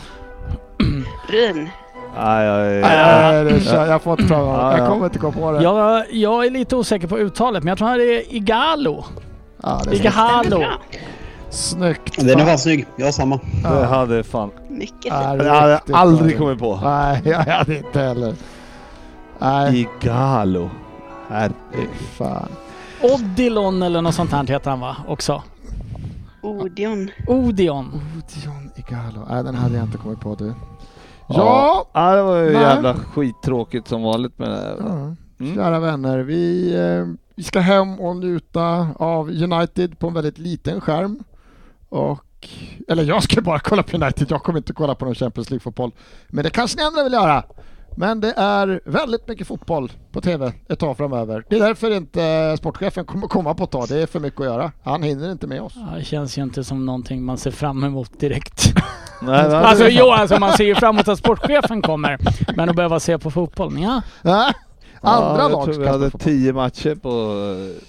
Ryn, Nej, jag, Nej, det kör, jag får inte. Ja, Jag ja. kommer inte komma på det. Jag, jag är lite osäker på uttalet men jag tror att det är Igalo. Ja, det är Igalo. snyggt. Den är fan snygg. Jag har samma. det hade fan... Mycket Ja, fint. Det hade jag aldrig kommit på. Nej, jag hade inte heller. Nej, Igalo. Herre. fan. Odilon eller något sånt här heter han va? Också. Odion. Odion. Odion Igalo. Nej, den hade jag inte kommit på du. Ja. Ja, det var ju Nej. jävla skittråkigt som vanligt med det här. ja. Mm. kära vänner. Vi, eh, vi ska hem och njuta av United på en väldigt liten skärm. Och, eller jag ska bara kolla på United, jag kommer inte kolla på någon Champions League-fotboll. Men det kanske ni andra vill göra. Men det är väldigt mycket fotboll på TV ett tag framöver. Det är därför inte sportchefen kommer komma på ett tag. Det är för mycket att göra. Han hinner inte med oss. Ja, det känns ju inte som någonting man ser fram emot direkt. Nej, det alltså jo, alltså man ser ju fram emot att sportchefen kommer. Men att behöva se på fotboll, ja. Ja, andra ja, lag Jag tror vi hade. 10 matcher på,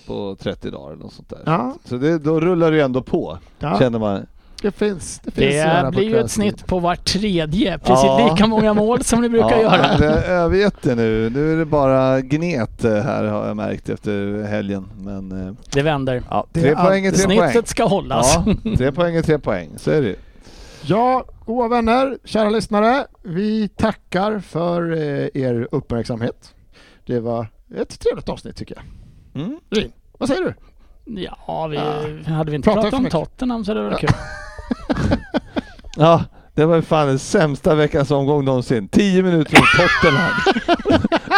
på 30 dagar eller något sånt där. Ja, Så det, då rullar det ju ändå på, ja. känner man. Det finns, det finns Det blir ju ett snitt på var tredje. Precis Ja. lika många mål som det brukar ja, göra. Det, jag vet det nu. Nu är det bara gnet eh, här har jag märkt efter helgen. Men eh, Det vänder. ja, Det tre är poäng är tre Snittet poäng. ska hållas. Ja, tre poäng är tre poäng, så är det ju. Ja, goda vänner, kära lyssnare. Vi tackar för eh, er uppmärksamhet. Det var ett trevligt avsnitt tycker jag. Mm. Rin, vad säger du? Ja, vi, Ja. hade vi inte pratat om. Tottenham så hade det varit Ja. kul. Ja, Det var fan den sämsta veckans omgång någonsin. 10 minuter om Tottenham.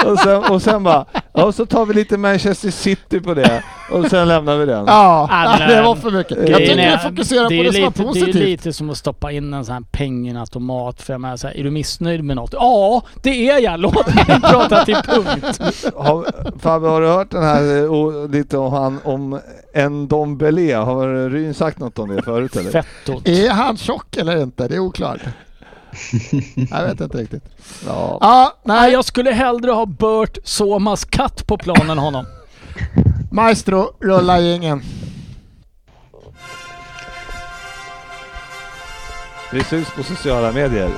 och, sen, och sen bara, ja så tar vi lite Manchester City på det. Och sen lämnar vi den. Ja, Ja, det var för mycket. Jag Grejen tycker är- vi fokuserar det är på det som lite, Det är positivt. ju lite som att stoppa in en sån här pengenautomat. För jag menar så här, är du missnöjd med något? Ja, det är jag! Låt mig prata till punkt. Har, Fabbe, har du hört den här eh, o, lite om han om en Dombele? Har Ryn sagt något om det förut eller? Fettot. Är han tjock eller inte? Det är oklart. jag vet inte riktigt. Ja. Ja, Nej, nej. jag skulle hellre ha Bert Somas katt på planen honom. Maestro, rulla gängen. Vi syns på sociala medier.